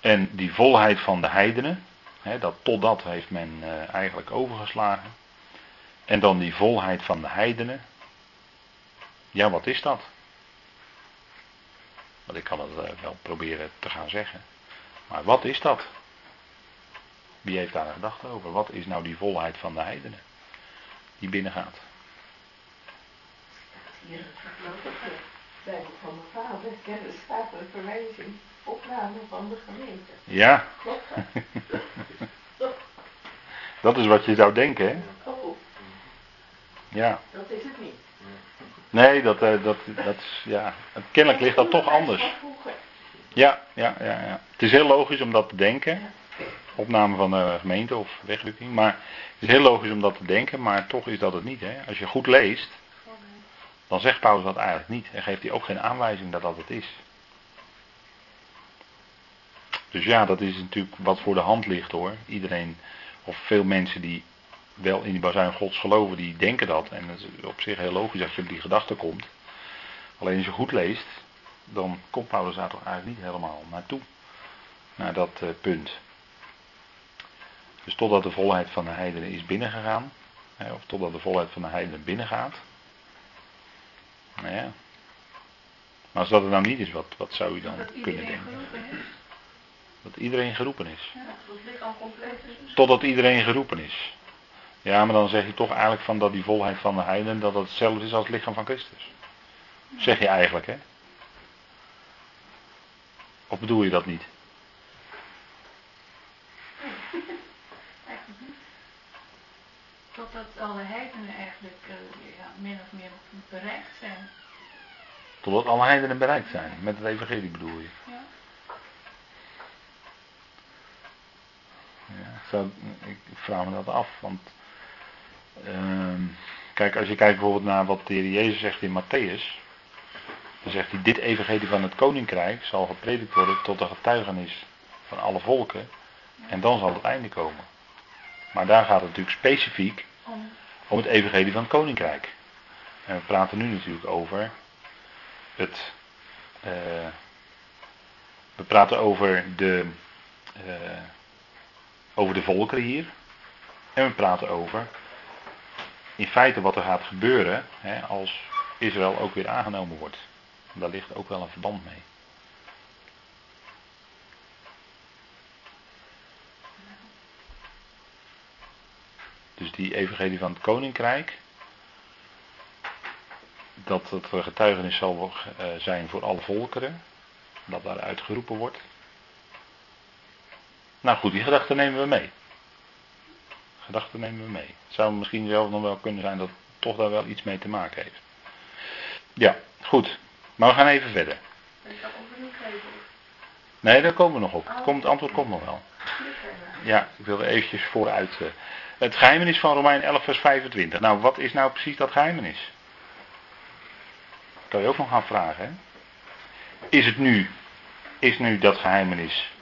En die volheid van de heidenen, hè, dat tot dat heeft men uh, eigenlijk overgeslagen. En dan die volheid van de heidenen. Ja, wat is dat? Want ik kan het uh, wel proberen te gaan zeggen. Maar wat is dat? Wie heeft daar een gedachte over? Wat is nou die volheid van de heidenen? Die binnengaat. Hier Bijbel van mijn vader. Kennis staat een verwijzing. Opname van de gemeente. Ja. Klopt dat? Dat is wat je zou denken, hè? Ja. dat is het niet. Nee, dat, eh, dat, dat is, ja. Kennelijk ligt dat toch anders. Ja, ja, ja, ja. Het is heel logisch om dat te denken. Opname van de gemeente of wegrukking. Maar het is heel logisch om dat te denken, maar toch is dat het niet. Hè? Als je goed leest, dan zegt Paulus dat eigenlijk niet. En geeft hij ook geen aanwijzing dat dat het is. Dus ja, dat is natuurlijk wat voor de hand ligt hoor. Iedereen, of veel mensen die wel in die bazuin gods geloven, die denken dat. En het is op zich heel logisch als je op die gedachte komt. Alleen als je goed leest, dan komt Paulus daar toch eigenlijk niet helemaal naartoe. Naar dat uh, punt. Dus totdat de volheid van de heidenen is binnengegaan. Hè, of totdat de volheid van de heidenen binnengaat. Nou ja. Maar als dat er nou niet is, wat, wat zou u dan Dat kunnen denken? Dat iedereen geroepen is. Ja, dat lichaam compleet is. Totdat iedereen geroepen is. Ja, maar dan zeg je toch eigenlijk van dat die volheid van de heidenen, dat dat hetzelfde is als het lichaam van Christus. Zeg je eigenlijk, hè? Of bedoel je dat niet? Totdat alle heidenen eigenlijk eh, ja, min of meer bereikt zijn. Totdat alle heidenen bereikt zijn. Met het evangelie bedoel je. Ja. Ja, zo, ik vraag me dat af. Want ehm, kijk, als je kijkt bijvoorbeeld naar wat de Heer Jezus zegt in Matthäus. Dan zegt hij, dit evangelie van het koninkrijk zal gepredikt worden tot de getuigenis van alle volken. En dan zal het einde komen. Maar daar gaat het natuurlijk specifiek Om, het evangelie van het koninkrijk. En we praten nu natuurlijk over het. eh, we praten over de. eh, over de volkeren hier. En we praten over. In feite wat er gaat gebeuren. Hè, als Israël ook weer aangenomen wordt. Daar ligt ook wel een verband mee. Dus die evangelie van het koninkrijk, dat het getuigenis zal eh, zijn voor alle volkeren, dat daaruit geroepen wordt. Nou goed, die gedachten nemen we mee. Gedachten nemen we mee. Het zou misschien zelf nog wel kunnen zijn dat het toch daar wel iets mee te maken heeft. Ja, goed. Maar we gaan even verder. Nee, daar komen we nog op. Komt, het antwoord komt nog wel. Ja, ik wilde eventjes vooruit. Uh, het geheimenis van Romein 11 vers 25. Nou, wat is nou precies dat geheimenis? Dat kan je ook nog gaan vragen. Hè? Is het nu, is nu dat geheimenis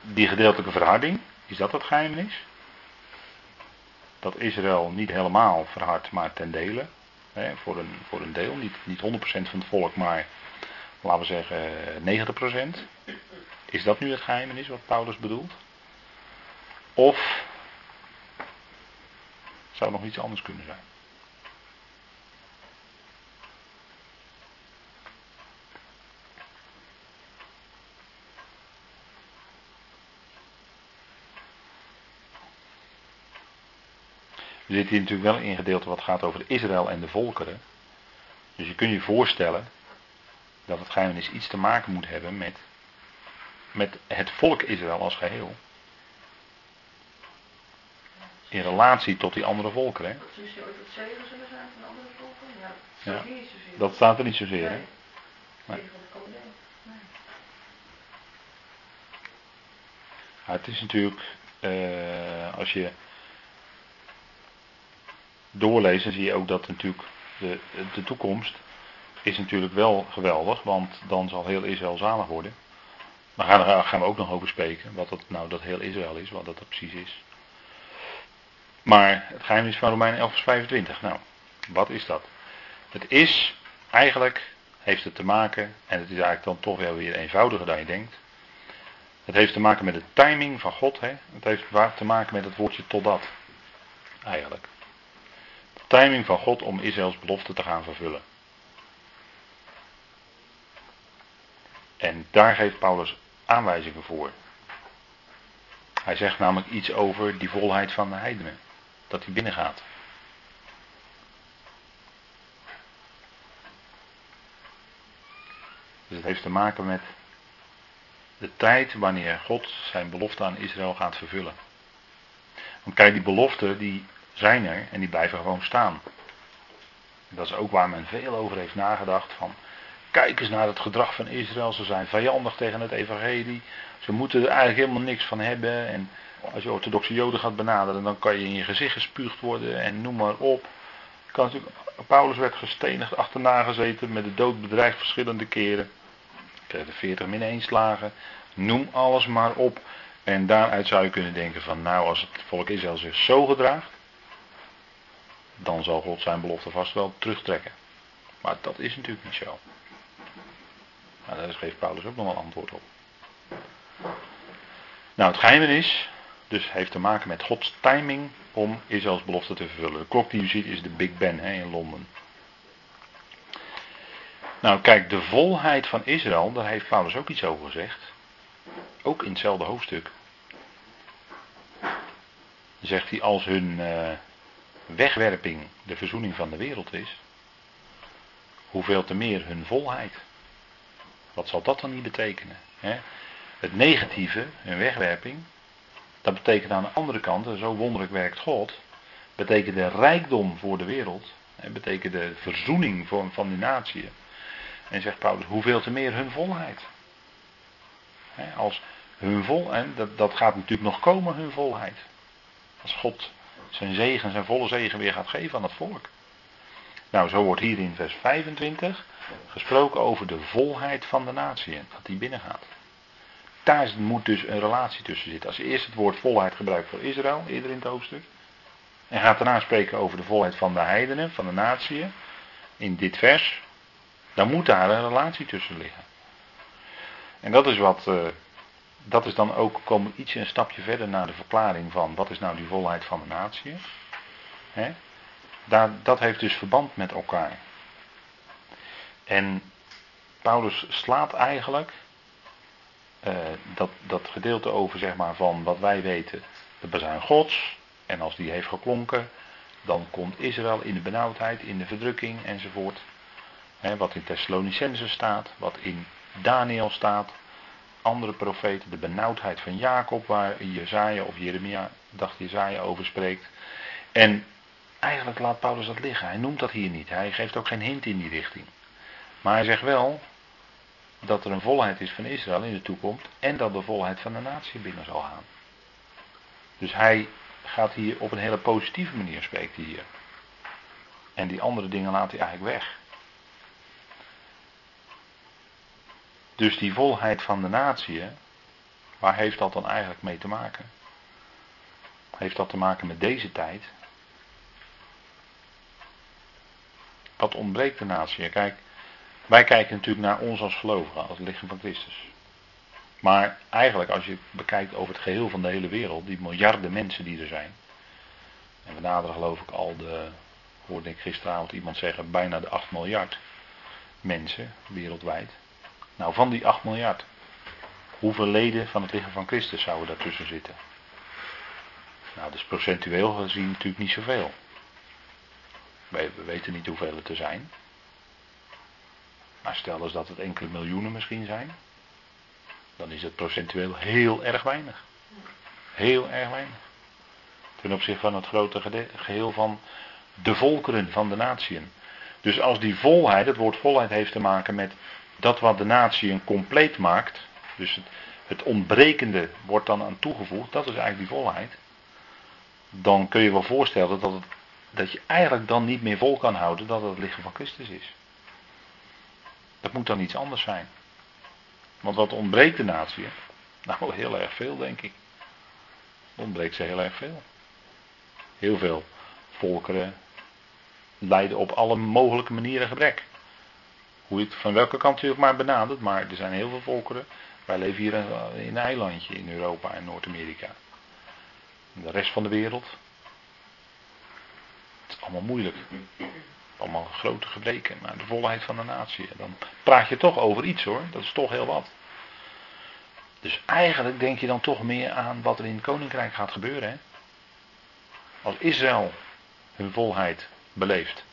die gedeeltelijke verharding? Is dat het geheimenis? Dat Israël niet helemaal verhardt, maar ten dele. Hè, voor, een, voor een deel, niet, niet 100% van het volk, maar laten we zeggen 90%. Is dat nu het geheimenis wat Paulus bedoelt? Of zou nog iets anders kunnen zijn? We zitten hier natuurlijk wel een gedeelte wat gaat over Israël en de volkeren. Dus je kunt je voorstellen dat het geheimenis iets te maken moet hebben met, met het volk Israël als geheel. In relatie tot die andere volkeren. Hè? Dat ze ooit wat zegen zullen zijn van andere volken? Ja, dat, ja. dat staat er niet zozeer. Hè? Nee. Ja, het is natuurlijk, uh, als je doorleest, dan zie je ook dat natuurlijk de, de toekomst is natuurlijk wel geweldig, want dan zal heel Israël zalig worden. Maar daar gaan we ook nog over spreken, wat dat nou dat heel Israël is, wat dat precies is. Maar het geheim is van Romeinen 11 vers 25. Nou, wat is dat? Het is, eigenlijk heeft het te maken, en het is eigenlijk dan toch wel weer eenvoudiger dan je denkt. Het heeft te maken met de timing van God. Hè? Het heeft te maken met het woordje totdat. Eigenlijk. Timing van God om Israëls belofte te gaan vervullen. En daar geeft Paulus aanwijzingen voor. Hij zegt namelijk iets over die volheid van de heidenen. Dat die binnengaat. Dus het heeft te maken met de tijd wanneer God zijn belofte aan Israël gaat vervullen. Want kijk, die beloften die zijn er en die blijven gewoon staan. Dat is ook waar men veel over heeft nagedacht van Kijk eens naar het gedrag van Israël. Ze zijn vijandig tegen het evangelie. Ze moeten er eigenlijk helemaal niks van hebben. En als je orthodoxe joden gaat benaderen, dan kan je in je gezicht gespuugd worden en noem maar op. Kan natuurlijk, Paulus werd gestenigd, achterna gezeten, met de dood bedreigd verschillende keren. Kreeg de 40 min 1 slagen. Noem alles maar op. En daaruit zou je kunnen denken van nou, als het volk Israël zich zo gedraagt, dan zal God zijn belofte vast wel terugtrekken. Maar dat is natuurlijk niet zo. Nou, daar geeft Paulus ook nog wel antwoord op. Nou, het geheimenis dus heeft te maken met Gods timing om Israëls belofte te vervullen. De klok die u ziet is de Big Ben hè, in Londen. Nou, kijk, de volheid van Israël, daar heeft Paulus ook iets over gezegd. Ook in hetzelfde hoofdstuk. Zegt hij, als hun uh, wegwerping de verzoening van de wereld is, hoeveel te meer hun volheid. Wat zal dat dan niet betekenen? Hè? Het negatieve, een wegwerping, dat betekent aan de andere kant, zo wonderlijk werkt God, betekent de rijkdom voor de wereld, hè, betekent de verzoening van, van die natie. En zegt Paulus, hoeveel te meer hun volheid. Hè, als hun vol, en dat, dat gaat natuurlijk nog komen, hun volheid. Als God zijn zegen, zijn volle zegen weer gaat geven aan het volk. Nou, zo wordt hier in vers 25 gesproken over de volheid van de natie, dat die binnengaat. Daar moet dus een relatie tussen zitten. Als je eerst het woord volheid gebruikt voor Israël, eerder in het hoofdstuk, en gaat daarna spreken over de volheid van de heidenen, van de natie, in dit vers, dan moet daar een relatie tussen liggen. En dat is wat, uh, dat is dan ook, komen ietsje een stapje verder naar de verklaring van wat is nou die volheid van de natie. Daar, dat heeft dus verband met elkaar. En Paulus slaat eigenlijk uh, dat, dat gedeelte over zeg maar, van wat wij weten, de bezuin Gods, En als die heeft geklonken, dan komt Israël in de benauwdheid, in de verdrukking enzovoort. wat in Thessalonicense staat, wat in Daniel staat, andere profeten, de benauwdheid van Jacob, waar Jezaja of Jeremia, dacht Jezaja over spreekt. En eigenlijk laat Paulus dat liggen. Hij noemt dat hier niet. Hij geeft ook geen hint in die richting. Maar hij zegt wel dat er een volheid is van Israël in de toekomst en dat de volheid van de natie binnen zal gaan. Dus hij gaat hier op een hele positieve manier spreekt hier. En die andere dingen laat hij eigenlijk weg. Dus die volheid van de natie, waar heeft dat dan eigenlijk mee te maken? Heeft dat te maken met deze tijd? Wat ontbreekt de natie? Kijk, wij kijken natuurlijk naar ons als gelovigen, als het lichaam van Christus. Maar eigenlijk, als je bekijkt over het geheel van de hele wereld, die miljarden mensen die er zijn. En we naderen geloof ik al de, hoorde ik gisteravond iemand zeggen, bijna de 8 miljard mensen wereldwijd. Nou, van die 8 miljard, hoeveel leden van het lichaam van Christus zouden daartussen zitten? Nou, dus procentueel gezien natuurlijk niet zoveel. We weten niet hoeveel het er zijn. Maar stel eens dat het enkele miljoenen misschien zijn. Dan is het procentueel heel erg weinig. Heel erg weinig. Ten opzichte van het grote geheel van de volkeren, van de natieën. Dus als die volheid, het woord volheid heeft te maken met dat wat de natieën compleet maakt. Dus het, het ontbrekende wordt dan aan toegevoegd. Dat is eigenlijk die volheid. Dan kun je wel voorstellen dat, dat je eigenlijk dan niet meer vol kan houden dat het het lichaam van Christus is. Dat moet dan iets anders zijn. Want wat ontbreekt de natie? Nou, heel erg veel, denk ik. Ontbreekt ze heel erg veel. Heel veel volkeren lijden op alle mogelijke manieren gebrek. Hoe het van welke kant je ook maar benadert, maar er zijn heel veel volkeren. Wij leven hier in een eilandje in Europa en Noord-Amerika. De rest van de wereld. Het is allemaal moeilijk allemaal grote gebreken, maar de volheid van de natie. Dan praat je toch over iets hoor, dat is toch heel wat. Dus eigenlijk denk je dan toch meer aan wat er in het koninkrijk gaat gebeuren. Hè? Als Israël hun volheid beleeft,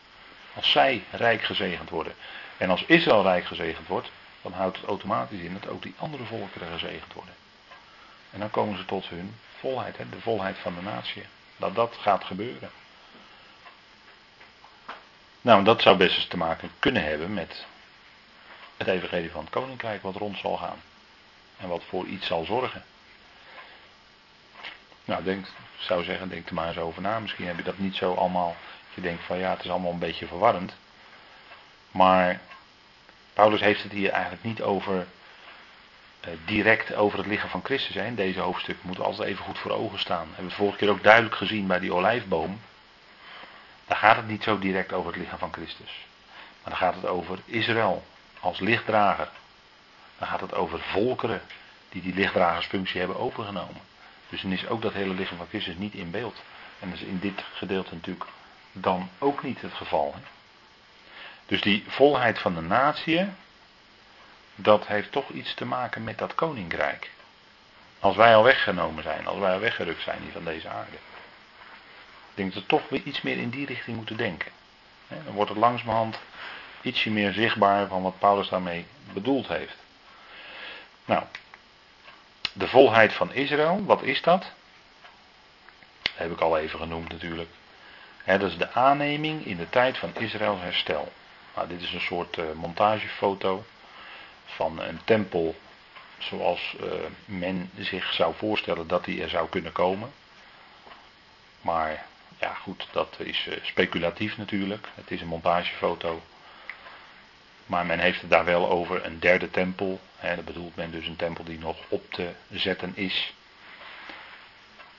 als zij rijk gezegend worden, en als Israël rijk gezegend wordt, dan houdt het automatisch in dat ook die andere volkeren gezegend worden. En dan komen ze tot hun volheid, hè? de volheid van de natie. Dat dat gaat gebeuren. Nou, dat zou best eens te maken kunnen hebben met het evangelie van het koninkrijk wat rond zal gaan. En wat voor iets zal zorgen. Nou, denk, zou zeggen, denk er maar eens over na. Misschien heb je dat niet zo allemaal. Je denkt van ja, het is allemaal een beetje verwarrend. Maar Paulus heeft het hier eigenlijk niet over. Eh, direct over het lichaam van Christus. Deze hoofdstuk moeten we altijd even goed voor ogen staan. We hebben het vorige keer ook duidelijk gezien bij die olijfboom. Daar gaat het niet zo direct over het lichaam van Christus. Maar dan gaat het over Israël als lichtdrager. Dan gaat het over volkeren die die lichtdragersfunctie hebben overgenomen. Dus dan is ook dat hele lichaam van Christus niet in beeld. En dat is in dit gedeelte natuurlijk dan ook niet het geval. Dus die volheid van de natie, dat heeft toch iets te maken met dat koninkrijk. Als wij al weggenomen zijn, als wij al weggerukt zijn hier van deze aarde. Ik denk dat we toch weer iets meer in die richting moeten denken. Dan wordt het langzamerhand ietsje meer zichtbaar van wat Paulus daarmee bedoeld heeft. Nou, de volheid van Israël, wat is dat? Dat heb ik al even genoemd natuurlijk. dat is de aanneming in de tijd van Israëls herstel. Nou, dit is een soort uh, montagefoto van een tempel zoals uh, men zich zou voorstellen dat die er zou kunnen komen. Maar ja, goed, dat is eh, speculatief natuurlijk. Het is een montagefoto. Maar men heeft het daar wel over een derde tempel. Hè, dat bedoelt men dus een tempel die nog op te zetten is.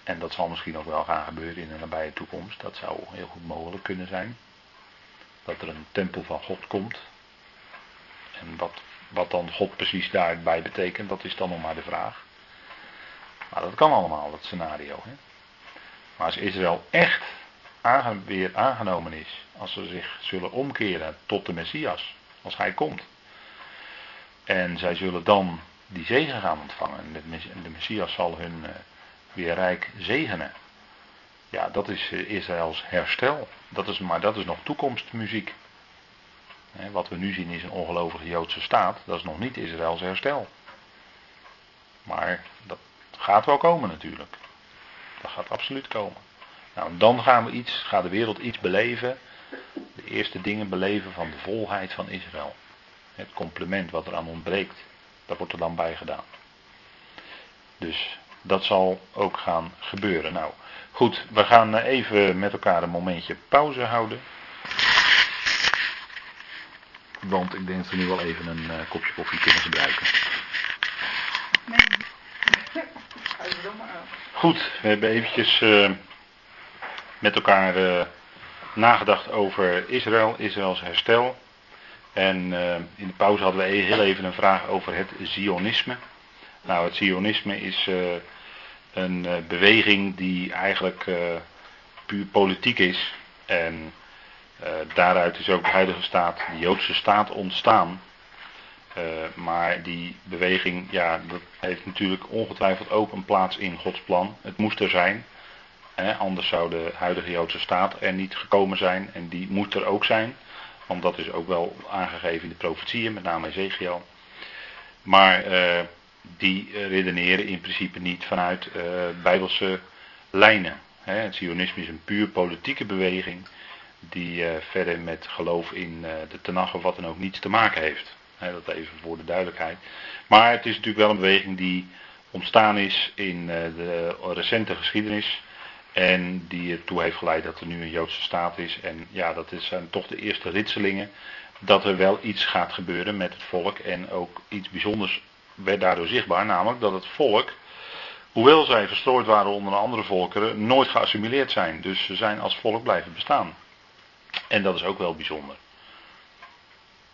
En dat zal misschien ook wel gaan gebeuren in de nabije toekomst. Dat zou heel goed mogelijk kunnen zijn. Dat er een tempel van God komt. En wat, wat dan God precies daarbij betekent, dat is dan nog maar de vraag. Maar dat kan allemaal, dat scenario. Hè. Maar als Israël echt weer aangenomen is, als ze zich zullen omkeren tot de Messias, als hij komt. En zij zullen dan die zegen gaan ontvangen. En de Messias zal hun uh, weer rijk zegenen. Ja, dat is eh, Israëls herstel. Dat is, maar dat is nog toekomstmuziek. Wat we nu zien is een ongelovige Joodse staat. Dat is nog niet Israëls herstel. Maar dat gaat wel komen natuurlijk. Dat gaat absoluut komen. Nou, dan gaan we iets, gaat de wereld iets beleven. De eerste dingen beleven van de volheid van Israël. Het complement wat er aan ontbreekt, dat wordt er dan bij gedaan. Dus dat zal ook gaan gebeuren. Nou, goed, we gaan eh, even met elkaar een momentje pauze houden. Want ik denk dat we nu wel even een uh, kopje koffie kunnen gebruiken. Goed, we hebben eventjes uh, met elkaar nagedacht over Israël, Israëls herstel. En in de pauze hadden we heel even een vraag over het Zionisme. Nou, het Zionisme is een beweging die eigenlijk puur politiek is. En uh, daaruit is ook de huidige staat, de Joodse staat, ontstaan. Maar die beweging, ja, dat heeft natuurlijk ongetwijfeld ook een plaats in Gods plan. Het moest er zijn. Hè, anders zou de huidige Joodse staat er niet gekomen zijn. En die moet er ook zijn. Want dat is ook wel aangegeven in de profetieën, met name Ezekiel. Maar die redeneren in principe niet vanuit bijbelse lijnen. Hè. Het Zionisme is een puur politieke beweging die uh, verder met geloof in de Tenach of wat dan ook niets te maken heeft. He, dat even voor de duidelijkheid. Maar het is natuurlijk wel een beweging die ontstaan is in de recente geschiedenis. En die ertoe heeft geleid dat er nu een Joodse staat is. En ja, dat zijn toch de eerste ritselingen. Dat er wel iets gaat gebeuren met het volk. En ook iets bijzonders werd daardoor zichtbaar. Namelijk dat het volk, hoewel zij verstrooid waren onder andere volkeren, nooit geassimileerd zijn. Dus ze zijn als volk blijven bestaan. En dat is ook wel bijzonder.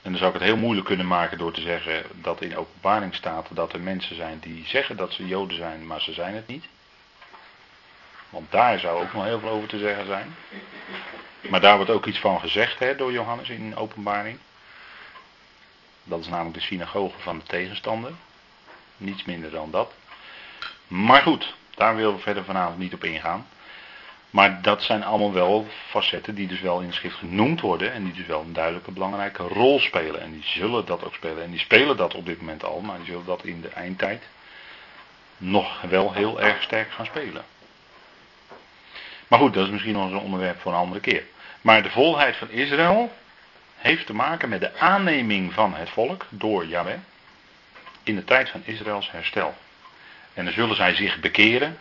En dan zou ik het heel moeilijk kunnen maken door te zeggen dat in openbaring staat dat er mensen zijn die zeggen dat ze Joden zijn, maar ze zijn het niet. Want daar zou ook nog heel veel over te zeggen zijn. Maar daar wordt ook iets van gezegd hè, door Johannes in openbaring. Dat is namelijk de synagoge van de tegenstander. Niets minder dan dat. Maar goed, daar willen we verder vanavond niet op ingaan. Maar dat zijn allemaal wel facetten die dus wel in de schrift genoemd worden en die dus wel een duidelijke belangrijke rol spelen. En die zullen dat ook spelen. En die spelen dat op dit moment al, maar die zullen dat in de eindtijd nog wel heel erg sterk gaan spelen. Maar goed, dat is misschien nog een onderwerp voor een andere keer. Maar de volheid van Israël heeft te maken met de aanneming van het volk door Yahweh in de tijd van Israëls herstel. En dan zullen zij zich bekeren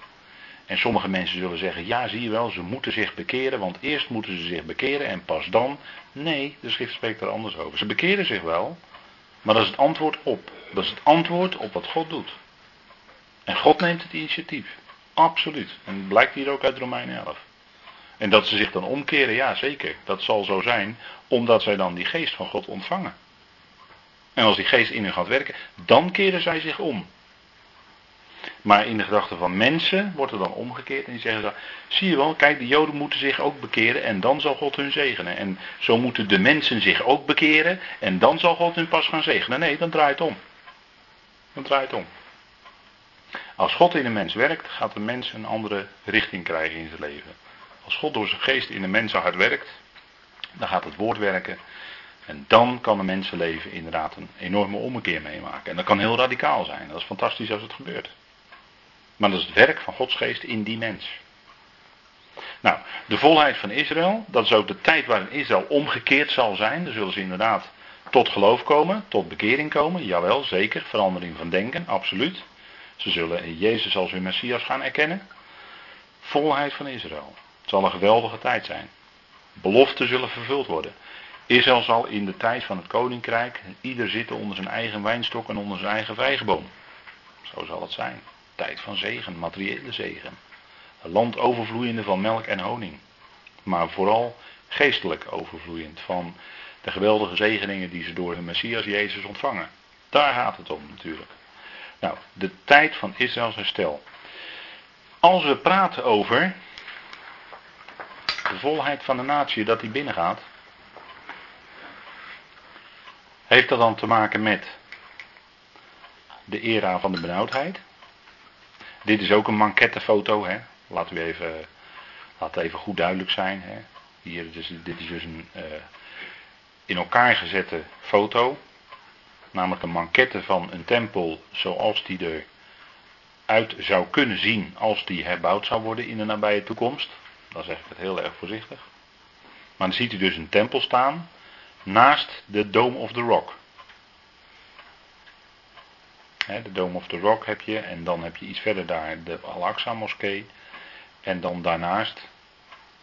en sommige mensen zullen zeggen, ja zie je wel, ze moeten zich bekeren, want eerst moeten ze zich bekeren en pas dan. Nee, de schrift spreekt er anders over. Ze bekeren zich wel, maar dat is het antwoord op. Dat is het antwoord op wat God doet. En God neemt het initiatief. Absoluut. En dat blijkt hier ook uit Romein 11. En dat ze zich dan omkeren, ja zeker. Dat zal zo zijn, omdat zij dan die geest van God ontvangen. En als die geest in hun gaat werken, dan keren zij zich om. Maar in de gedachten van mensen wordt er dan omgekeerd en die zeggen dan, zie je wel, kijk, de Joden moeten zich ook bekeren en dan zal God hun zegenen. En zo moeten de mensen zich ook bekeren en dan zal God hun pas gaan zegenen. Nee, dan draait het om. Dan draait het om. Als God in een mens werkt, gaat de mens een andere richting krijgen in zijn leven. Als God door zijn geest in een hard werkt, dan gaat het woord werken. En dan kan een mensenleven inderdaad een enorme ommekeer meemaken. En dat kan heel radicaal zijn. Dat is fantastisch als het gebeurt. Maar dat is het werk van Gods geest in die mens. Nou, de volheid van Israël, dat is ook de tijd waarin Israël omgekeerd zal zijn. Dan zullen ze inderdaad tot geloof komen, tot bekering komen. Jawel, zeker. Verandering van denken, absoluut. Ze zullen Jezus als hun Messias gaan erkennen. Volheid van Israël. Het zal een geweldige tijd zijn. Beloften zullen vervuld worden. Israël zal in de tijd van het koninkrijk ieder zitten onder zijn eigen wijnstok en onder zijn eigen vijgenboom. Zo zal het zijn tijd van zegen, materiële zegen. Een land overvloeiende van melk en honing. Maar vooral geestelijk overvloeiend van de geweldige zegeningen die ze door hun Messias Jezus ontvangen. Daar gaat het om natuurlijk. Nou, de tijd van Israëls herstel. Als we praten over de volheid van de natie, dat die binnengaat, heeft dat dan te maken met de era van de benauwdheid? Dit is ook een mankettefoto. Hè? Laten we even even goed duidelijk zijn. Hè. Hier, dus, dit is dus een uh, in elkaar gezette foto. Namelijk een manquette van een tempel zoals die eruit zou kunnen zien als die herbouwd zou worden in de nabije toekomst. Dan zeg ik het heel erg voorzichtig. Maar dan ziet u dus een tempel staan naast de Dome of the Rock. de Dome of the Rock heb je en dan heb je iets verder daar de Al-Aqsa moskee. En dan daarnaast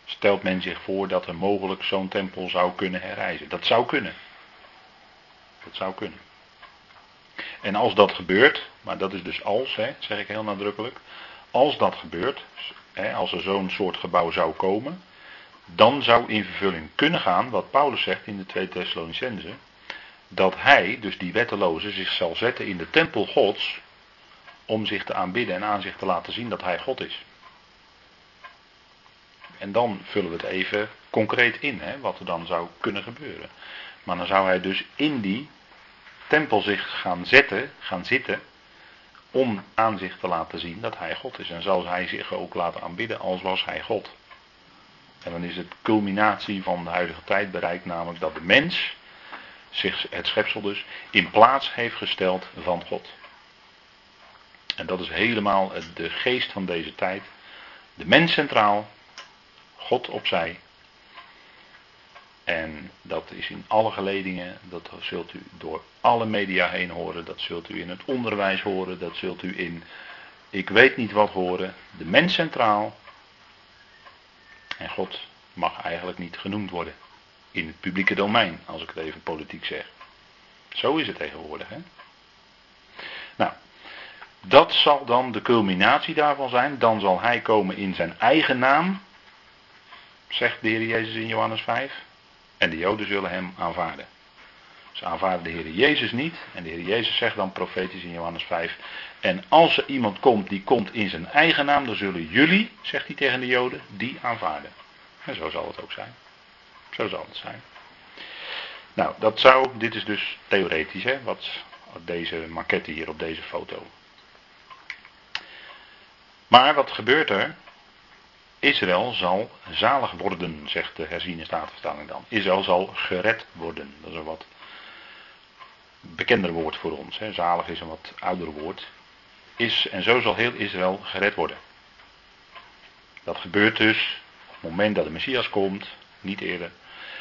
stelt men zich voor dat er mogelijk zo'n tempel zou kunnen herrijzen. Dat zou kunnen. Dat zou kunnen. En als dat gebeurt, maar dat is dus als, hè, zeg ik heel nadrukkelijk. Als dat gebeurt, als er zo'n soort gebouw zou komen, dan zou in vervulling kunnen gaan wat Paulus zegt in de 2 Thessalonicense. Dat hij, dus die wetteloze, zich zal zetten in de tempel Gods om zich te aanbidden en aan zich te laten zien dat hij God is. En dan vullen we het even concreet in, hè, wat er dan zou kunnen gebeuren. Maar dan zou hij dus in die tempel zich gaan zetten, gaan zitten, om aan zich te laten zien dat hij God is. En zal hij zich ook laten aanbidden als was hij God. En dan is het culminatie van de huidige tijd bereikt, namelijk dat de mens zich, het schepsel dus, in plaats heeft gesteld van God. En dat is helemaal de geest van deze tijd. De mens centraal, God opzij. En dat is in alle geledingen, dat zult u door alle media heen horen, dat zult u in het onderwijs horen, dat zult u in ik weet niet wat horen. De mens centraal. En God mag eigenlijk niet genoemd worden in het publieke domein, als ik het even politiek zeg. Zo is het tegenwoordig. Hè? Nou, dat zal dan de culminatie daarvan zijn. Dan zal hij komen in zijn eigen naam, zegt de Heer Jezus in Johannes 5. En de Joden zullen hem aanvaarden. Ze aanvaarden de Heer Jezus niet. En de Heer Jezus zegt dan profetisch in Johannes 5. En als er iemand komt die komt in zijn eigen naam, dan zullen jullie, zegt hij tegen de Joden, die aanvaarden. En zo zal het ook zijn. Zo zal het zijn. Nou, dat zou, dit is dus theoretisch, hè, wat deze maquette hier op deze foto. Maar wat gebeurt er? Israël zal zalig worden, zegt de herziene statenvertaling dan. Israël zal gered worden. Dat is wat bekender woord voor ons. Hè. Zalig is een wat ouder woord. Is, en zo zal heel Israël gered worden. Dat gebeurt dus op het moment dat de Messias komt, niet eerder.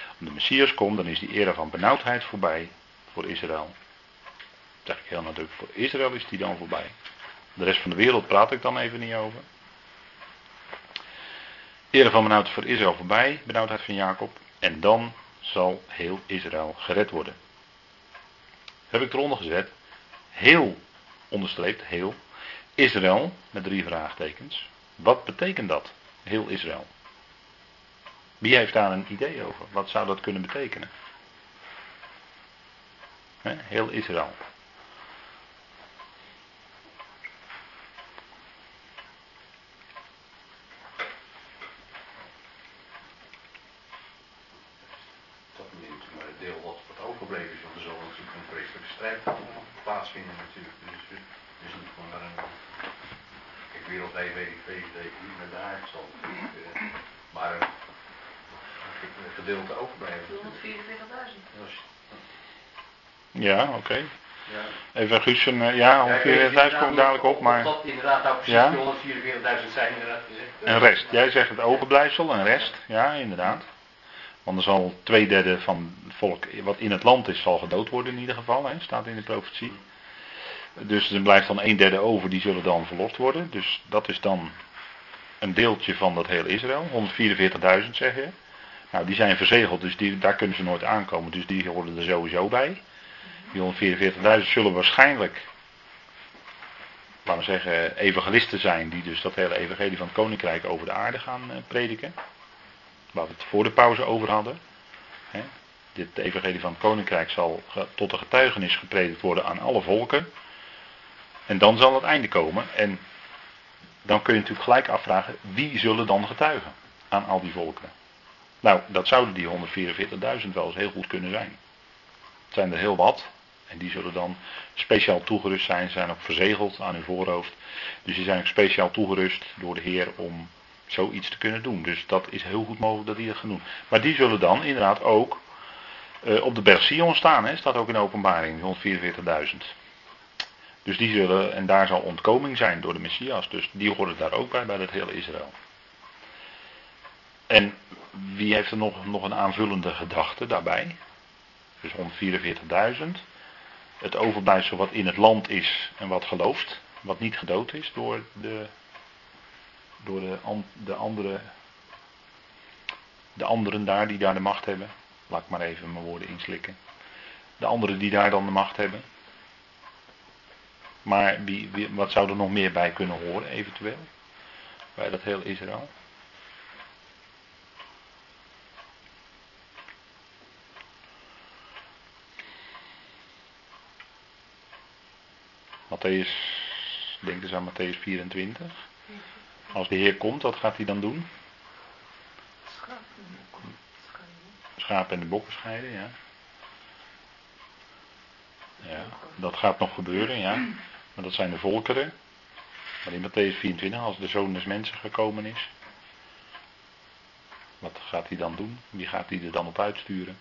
Als de Messias komt, dan is die era van benauwdheid voorbij voor Israël. Dat zeg ik heel nadrukkelijk. Voor Israël is die dan voorbij. De rest van de wereld praat ik dan even niet over. Ere van benauwdheid voor Israël voorbij, benauwdheid van Jacob. En dan zal heel Israël gered worden. Heb ik eronder gezet. Heel onderstreept, heel. Israël, met drie vraagtekens. Wat betekent dat? Heel Israël. Wie heeft daar een idee over? Wat zou dat kunnen betekenen? heel Israël. Okay. Ja. Even Guus, een, eh, ja, ongeveer ja, thuis komt dadelijk op, maar... Dat inderdaad nou precies ja? 144.000 zijn inderdaad gezegd. Een rest. Jij zegt het overblijfsel, een rest. Ja, inderdaad. Want er zal twee derde van het volk wat in het land is, zal gedood worden in ieder geval, hè, staat in de profetie. Dus er blijft dan een derde over, die zullen dan verlost worden. Dus dat is dan een deeltje van dat hele Israël. 144.000 zeg je. Nou, die zijn verzegeld, dus die, daar kunnen ze nooit aankomen. Dus die horen er sowieso bij. Die 144.000 zullen waarschijnlijk, laten we zeggen, evangelisten zijn. Die dus dat hele evangelie van het koninkrijk over de aarde gaan eh, prediken. Waar we het voor de pauze over hadden. Dit evangelie van het koninkrijk zal tot een getuigenis gepredikt worden aan alle volken. En dan zal het einde komen. En dan kun je natuurlijk gelijk afvragen, wie zullen dan getuigen aan al die volken? Nou, dat zouden die 144.000 wel eens heel goed kunnen zijn. Het zijn er heel wat. En die zullen dan speciaal toegerust zijn, zijn ook verzegeld aan hun voorhoofd. Dus die zijn ook speciaal toegerust door de Heer om zoiets te kunnen doen. Dus dat is heel goed mogelijk dat die dat gaan doen. Maar die zullen dan inderdaad ook eh, op de berg Sion staan, hè, staat ook in de openbaring, 144.000. Dus die zullen, en daar zal ontkoming zijn door de Messias. Dus die horen daar ook bij, bij het hele Israël. En wie heeft er nog, nog een aanvullende gedachte daarbij? Dus 144.000. Het overblijfsel wat in het land is en wat gelooft. Wat niet gedood is door de, door de, de, andere, de anderen daar die daar de macht hebben. Laat ik maar even mijn woorden inslikken. De anderen die daar dan de macht hebben. Maar wie, wie, wat zou er nog meer bij kunnen horen, eventueel? Bij dat heel Israël. Matthäus, denk eens aan Matthäus 24. Als de Heer komt, wat gaat hij dan doen? Schapen en de bokken scheiden, ja. Ja, dat gaat nog gebeuren, ja. Maar dat zijn de volkeren. Maar in Matthäus 24, als de zoon des mensen gekomen is. Wat gaat hij dan doen? Wie gaat hij er dan op uitsturen?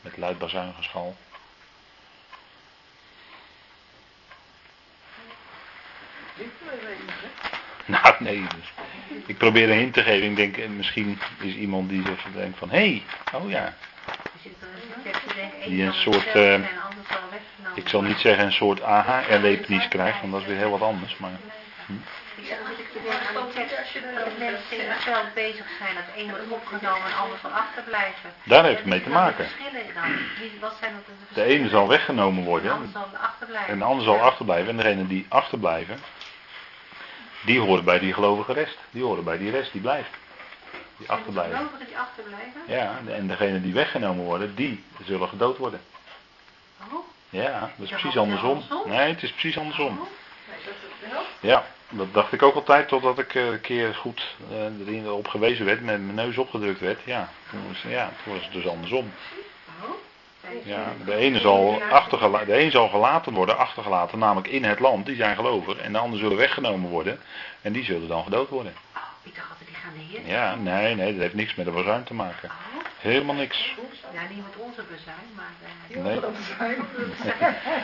Met luid bazuingeschal. Nou, nee. Dus ik probeer een hint te geven. Ik denk, eh, misschien is iemand die zich denkt van, hé, hey, oh ja. Die een soort, uh, ik zal niet zeggen een soort aha-erlevenis krijgt, want dat is weer heel wat anders. Maar, hm. zelf bezig zijn, dat een wordt opgenomen en ander zal achterblijven. Daar heeft het mee te maken. De ene zal weggenomen worden en de ander zal achterblijven. En degene die achterblijven, die horen bij die gelovige rest. Die horen bij die rest die blijft. Die achterblijven. die achterblijven? Ja, en degenen die weggenomen worden, die zullen gedood worden. Oh? Ja, dat is precies andersom. Nee, het is precies andersom. Oh? Ja, dat dacht ik ook altijd totdat ik een keer goed uh, erin op gewezen werd, met mijn neus opgedrukt werd. Ja, toen was, ja, toen was het dus andersom. Ja, de ene, zal achtergela- de een zal gelaten worden, achtergelaten, namelijk in het land, die zijn gelovig. En de anderen zullen weggenomen worden en die zullen dan gedood worden. Oh, ik dacht dat die gaan de Heer. Ja, nee, nee, dat heeft niks met de bazuin te maken. Oh. Helemaal niks. Ja, niet met onze bezuin, maar... Uh, nee.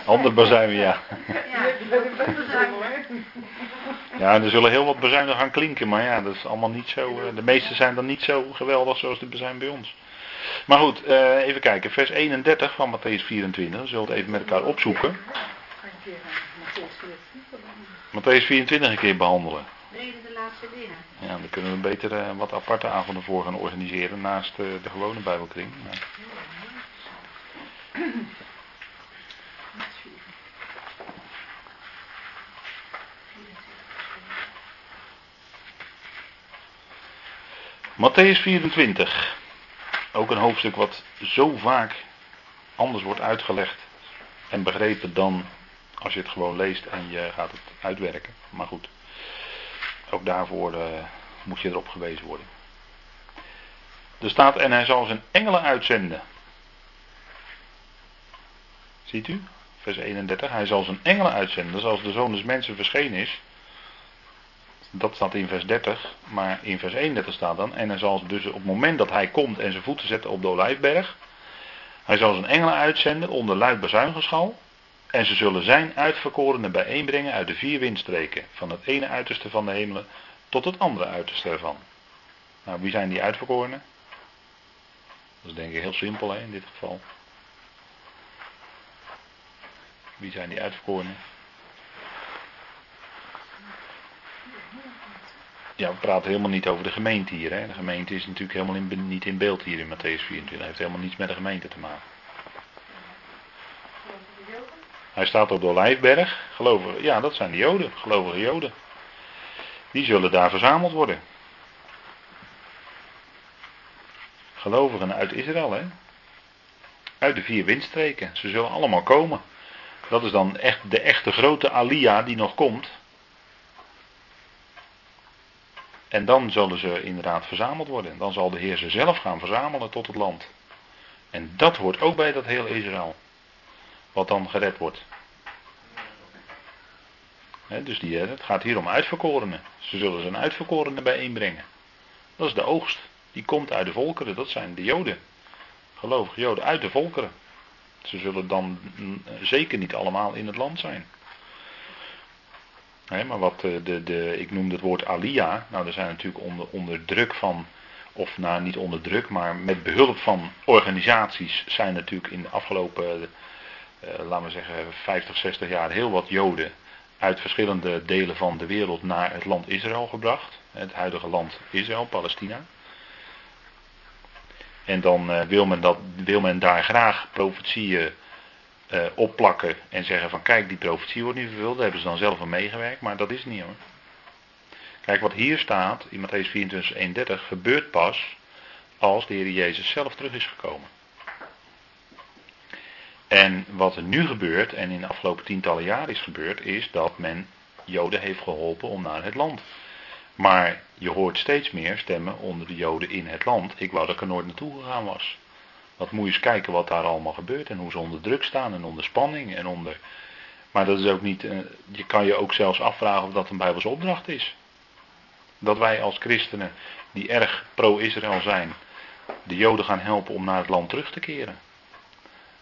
Ander bazuin, ja. Ja, bezuin. Ja, en er zullen heel wat bazuinen gaan klinken, maar ja, dat is allemaal niet zo... De meeste zijn dan niet zo geweldig zoals de bazuin bij ons. Maar goed, uh, even kijken. Vers 31 van Matthäus 24. We zullen het even met elkaar opzoeken. Matthäus 24 een keer behandelen. Nee, de laatste. Ja, dan kunnen we beter uh, wat aparte avonden voor gaan organiseren naast uh, de gewone Bijbelkring. Matthäus 24. Ook een hoofdstuk wat zo vaak anders wordt uitgelegd en begrepen dan als je het gewoon leest en je gaat het uitwerken. Maar goed, ook daarvoor uh, moet je erop gewezen worden. Er staat, en hij zal zijn engelen uitzenden. Ziet u? Vers 31. Hij zal zijn engelen uitzenden. Dus als de zoon des mensen verschenen is. Dat staat in vers 30. Maar in vers 31 staat dan. En hij zal dus op het moment dat hij komt en zijn voeten zetten op de olijfberg. Hij zal zijn engelen uitzenden onder luid bezuingeschal. En ze zullen zijn uitverkorenen bijeenbrengen uit de vier windstreken. Van het ene uiterste van de hemelen tot het andere uiterste ervan. Nou, wie zijn die uitverkorenen? Dat is denk ik heel simpel hè, in dit geval. Wie zijn die uitverkorenen? Ja, we praten helemaal niet over de gemeente hier. Hè. De gemeente is natuurlijk helemaal niet in beeld hier in Matthäus 24. Dat heeft helemaal niets met de gemeente te maken. Hij staat op de Olijfberg. Ja, dat zijn de Joden, gelovige Joden. Die zullen daar verzameld worden. Gelovigen uit Israël, hè? Uit de vier windstreken. Ze zullen allemaal komen. Dat is dan echt de echte grote Alia die nog komt. En dan zullen ze inderdaad verzameld worden. Dan zal de Heer ze zelf gaan verzamelen tot het land. En dat hoort ook bij dat heel Israël. Wat dan gered wordt. Dus die, het gaat hier om uitverkorenen. Ze zullen zijn uitverkorenen bijeenbrengen. Dat is de oogst. Die komt uit de volkeren. Dat zijn de Joden. Gelovige Joden uit de volkeren. Ze zullen dan mm, zeker niet allemaal in het land zijn. Hè, maar wat eh, de, de, ik noemde het woord alia. Nou, er zijn natuurlijk onder, onder druk van, of nou niet onder druk, maar met behulp van organisaties zijn natuurlijk in de afgelopen, eh, laten we zeggen, 50, 60 jaar heel wat Joden uit verschillende delen van de wereld naar het land Israël gebracht. Het huidige land Israël, Palestina. En dan eh, wil, men dat, wil men daar graag profetieën eh, opplakken en zeggen van kijk die profetie wordt niet vervuld. Daar hebben ze dan zelf aan meegewerkt, maar dat is niet hoor. Kijk wat hier staat in Matthäus 24, 31 gebeurt pas als de Heer Jezus zelf terug is gekomen. En wat er nu gebeurt en in de afgelopen tientallen jaren is gebeurd, is dat men Joden heeft geholpen om naar het land. Maar je hoort steeds meer stemmen onder de Joden in het land. Ik wou dat ik er nooit naartoe gegaan was. Wat moet je eens kijken wat daar allemaal gebeurt en hoe ze onder druk staan en onder spanning en onder. Maar dat is ook niet. eh, Je kan je ook zelfs afvragen of dat een Bijbelse opdracht is. Dat wij als christenen die erg pro-Israël zijn, de Joden gaan helpen om naar het land terug te keren.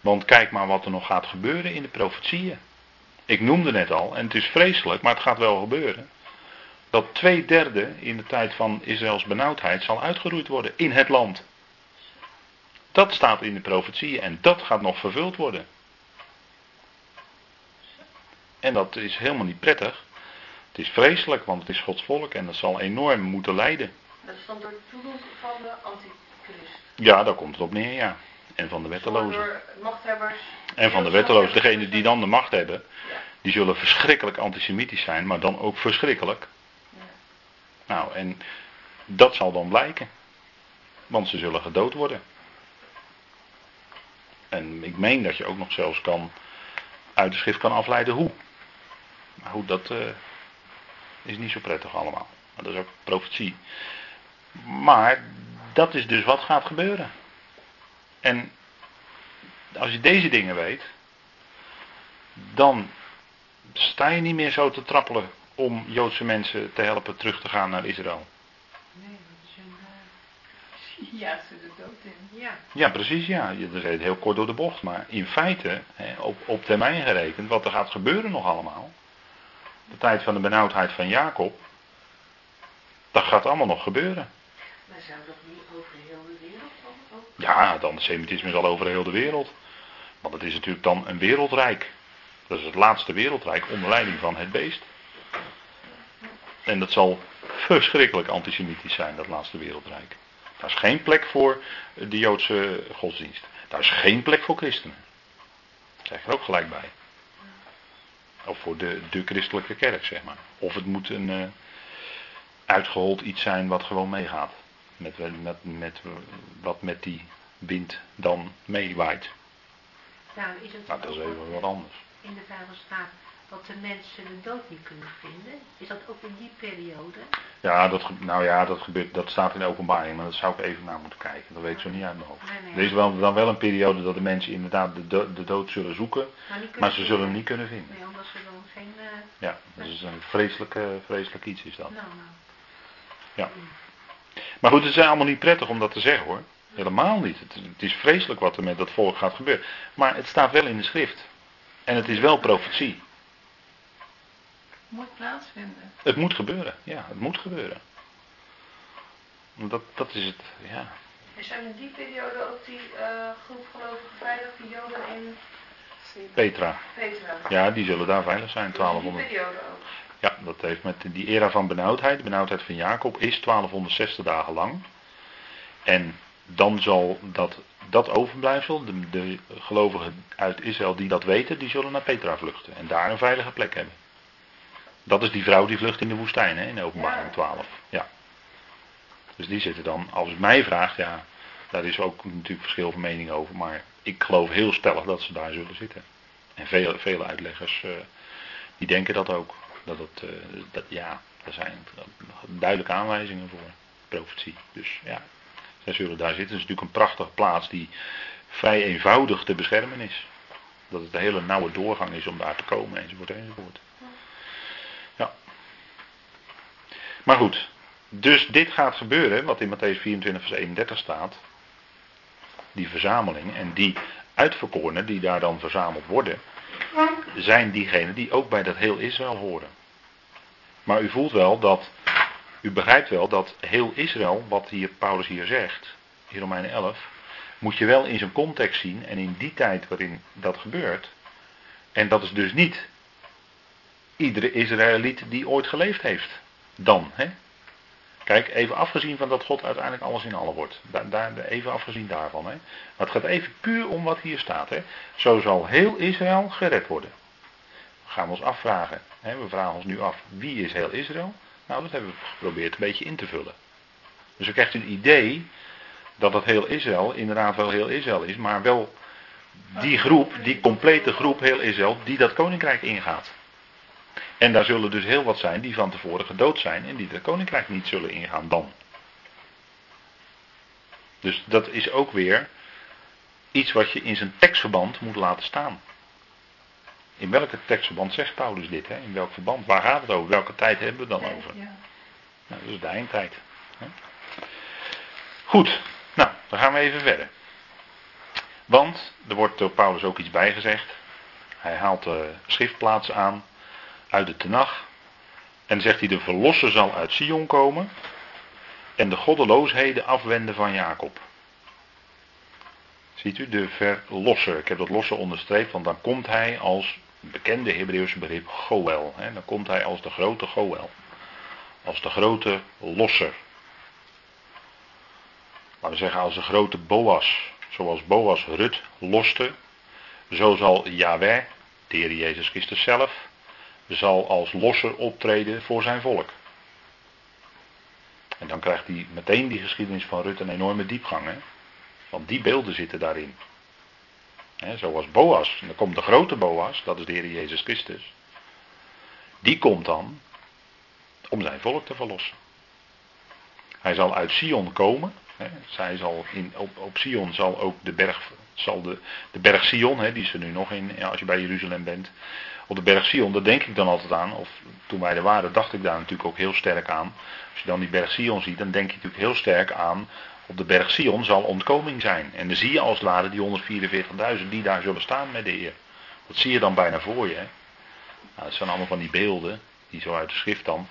Want kijk maar wat er nog gaat gebeuren in de profetieën. Ik noemde net al, en het is vreselijk, maar het gaat wel gebeuren. Dat twee derde in de tijd van Israëls benauwdheid zal uitgeroeid worden in het land. Dat staat in de profetieën en dat gaat nog vervuld worden. En dat is helemaal niet prettig. Het is vreselijk, want het is Gods volk en dat zal enorm moeten lijden. Dat is dan door het toedoen van de antichrist. Ja, daar komt het op neer, ja. En van de wettelozen. door machthebbers. En van de wettelozen. Degenen die dan de macht hebben, die zullen verschrikkelijk antisemitisch zijn, maar dan ook verschrikkelijk. Nou, en dat zal dan blijken. Want ze zullen gedood worden. En ik meen dat je ook nog zelfs kan uit de schrift kan afleiden hoe. Maar hoe dat eh, is niet zo prettig allemaal. Dat is ook profetie. Maar dat is dus wat gaat gebeuren. En als je deze dingen weet, dan sta je niet meer zo te trappelen om Joodse mensen te helpen terug te gaan naar Israël. Nee, dat is een. eh, Ja, ze de dood in. Ja. Ja, precies, ja. Je- Dat is heel kort door de bocht. Maar in feite, hè, op, op termijn gerekend, wat er gaat gebeuren nog allemaal. De tijd van de benauwdheid van Jacob. Dat gaat allemaal nog gebeuren. Maar zou dat niet over heel de wereld dan ook? Ja, het antisemitisme is al over heel de wereld. Want het is natuurlijk dan een wereldrijk. Dat is het laatste wereldrijk onder leiding van het beest. En dat zal verschrikkelijk antisemitisch zijn, dat laatste wereldrijk. Daar is geen plek voor de Joodse godsdienst. Daar is geen plek voor christenen. Dat zeg er ook gelijk bij. Of voor de, de christelijke kerk, zeg maar. Of het moet een eh, uitgehold iets zijn wat gewoon meegaat. Met, met, met, wat met die wind dan meewaait. Nou, is het Nou, dat is even wat anders. in de Bijbel staat dat de mensen de dood niet kunnen vinden? Is dat ook in die periode? Ja, dat, nou ja, dat, gebeurt, dat staat in de openbaring, maar dat zou ik even naar moeten kijken. Dat weet ik zo niet uit mijn hoofd. Nee, nee. Er is wel, dan wel een periode dat de mensen inderdaad de, do- de dood zullen zoeken, Maar, ze zullen hem niet kunnen vinden. Nee, omdat ze dan geen... eh, Ja, dat is een vreselijk, vreselijk iets is dat. nou, nou. Ja. Maar goed, het is allemaal niet prettig om dat te zeggen hoor. Helemaal niet. Het, het is vreselijk wat er met dat volk gaat gebeuren. Maar het staat wel in de schrift. En het is wel profetie. Moet plaatsvinden. Het moet gebeuren. Ja, het moet gebeuren. Dat, dat is het, ja. Er zijn in die periode ook die eh, groep gelovige veilige Joden in Petra. Petra. Ja, die zullen daar veilig zijn, In die 1200. periode ook. Ja, dat heeft met die era van benauwdheid. De benauwdheid van Jacob is 1260 dagen lang. En dan zal dat, dat overblijfsel, de, de gelovigen uit Israël die dat weten, die zullen naar Petra vluchten. En daar een veilige plek hebben. Dat is die vrouw die vlucht in de woestijn, hè, in openbaring Ja. 12. Ja. Dus die zitten dan, als het mij vraagt, ja, daar is ook natuurlijk verschil van mening over. Maar ik geloof heel stellig dat ze daar zullen zitten. En vele, vele uitleggers eh, die denken dat ook. Dat het, eh, dat, ja, er zijn duidelijke aanwijzingen voor profetie. Dus ja, zij zullen daar zitten. Het is natuurlijk een prachtige plaats die vrij eenvoudig te beschermen is. Dat het een hele nauwe doorgang is om daar te komen enzovoort enzovoort. Maar goed, dus dit gaat gebeuren, wat in Matthäus 24, vers 31 staat. Die verzameling en die uitverkorenen die daar dan verzameld worden, zijn diegenen die ook bij dat heel Israël horen. Maar u voelt wel dat, u begrijpt wel dat heel Israël, wat hier Paulus hier zegt, in Romeinen 11, moet je wel in zijn context zien en in die tijd waarin dat gebeurt. En dat is dus niet iedere Israëliet die ooit geleefd heeft. Dan, hè? Kijk, even afgezien van dat God uiteindelijk alles in alle wordt. Daar, even afgezien daarvan. Hè? Maar het gaat even puur om wat hier staat. Hè? Zo zal heel Israël gered worden. Dan gaan we ons afvragen. Hè? We vragen ons nu af, wie is heel Israël? Nou, dat hebben we geprobeerd een beetje in te vullen. Dus we krijgt een idee dat dat heel Israël inderdaad wel heel Israël is, maar wel die groep, die complete groep heel Israël, die dat koninkrijk ingaat. En daar zullen dus heel wat zijn die van tevoren gedood zijn en die het koninkrijk niet zullen ingaan dan. Dus dat is ook weer iets wat je in zijn tekstverband moet laten staan. In welke tekstverband zegt Paulus dit? Hè? In welk verband? Waar gaat het over? Welke tijd hebben we dan over? Ja. Nou, dat is de eindtijd. Hè? Goed, nou, dan gaan we even verder. Want er wordt door Paulus ook iets bijgezegd. Hij haalt de schriftplaatsen aan uit de Tenach. En zegt hij: De verlosser zal uit Sion komen. En de goddeloosheden afwenden van Jacob. Ziet u, de verlosser. Ik heb dat losse onderstreept, want dan komt hij als bekende Hebreeuwse begrip Goel. Hè? Dan komt hij als de grote Goel. Als de grote losser. Laten we zeggen als de grote Boas. Zoals Boas Rut loste. Zo zal Yahweh, de Jezus Christus zelf, zal als losser optreden voor zijn volk. En dan krijgt hij meteen die geschiedenis van Rut een enorme diepgang. Hè? Want die beelden zitten daarin. He, zoals Boas. En dan komt de grote Boas, dat is de Heer Jezus Christus. Die komt dan om zijn volk te verlossen. Hij zal uit Sion komen. Zij zal in, op, op Sion zal ook de berg, zal de, de berg Sion, he, die is er nu nog in als je bij Jeruzalem bent. Op de berg Sion, daar denk ik dan altijd aan. Of toen wij er waren, dacht ik daar natuurlijk ook heel sterk aan. Als je dan die berg Sion ziet, dan denk je natuurlijk heel sterk aan. Op de berg Sion zal ontkoming zijn. En dan zie je als ware die 144.000 die daar zullen staan met de Heer. Dat zie je dan bijna voor je. Hè? Nou, dat zijn allemaal van die beelden, die zo uit de schrift dan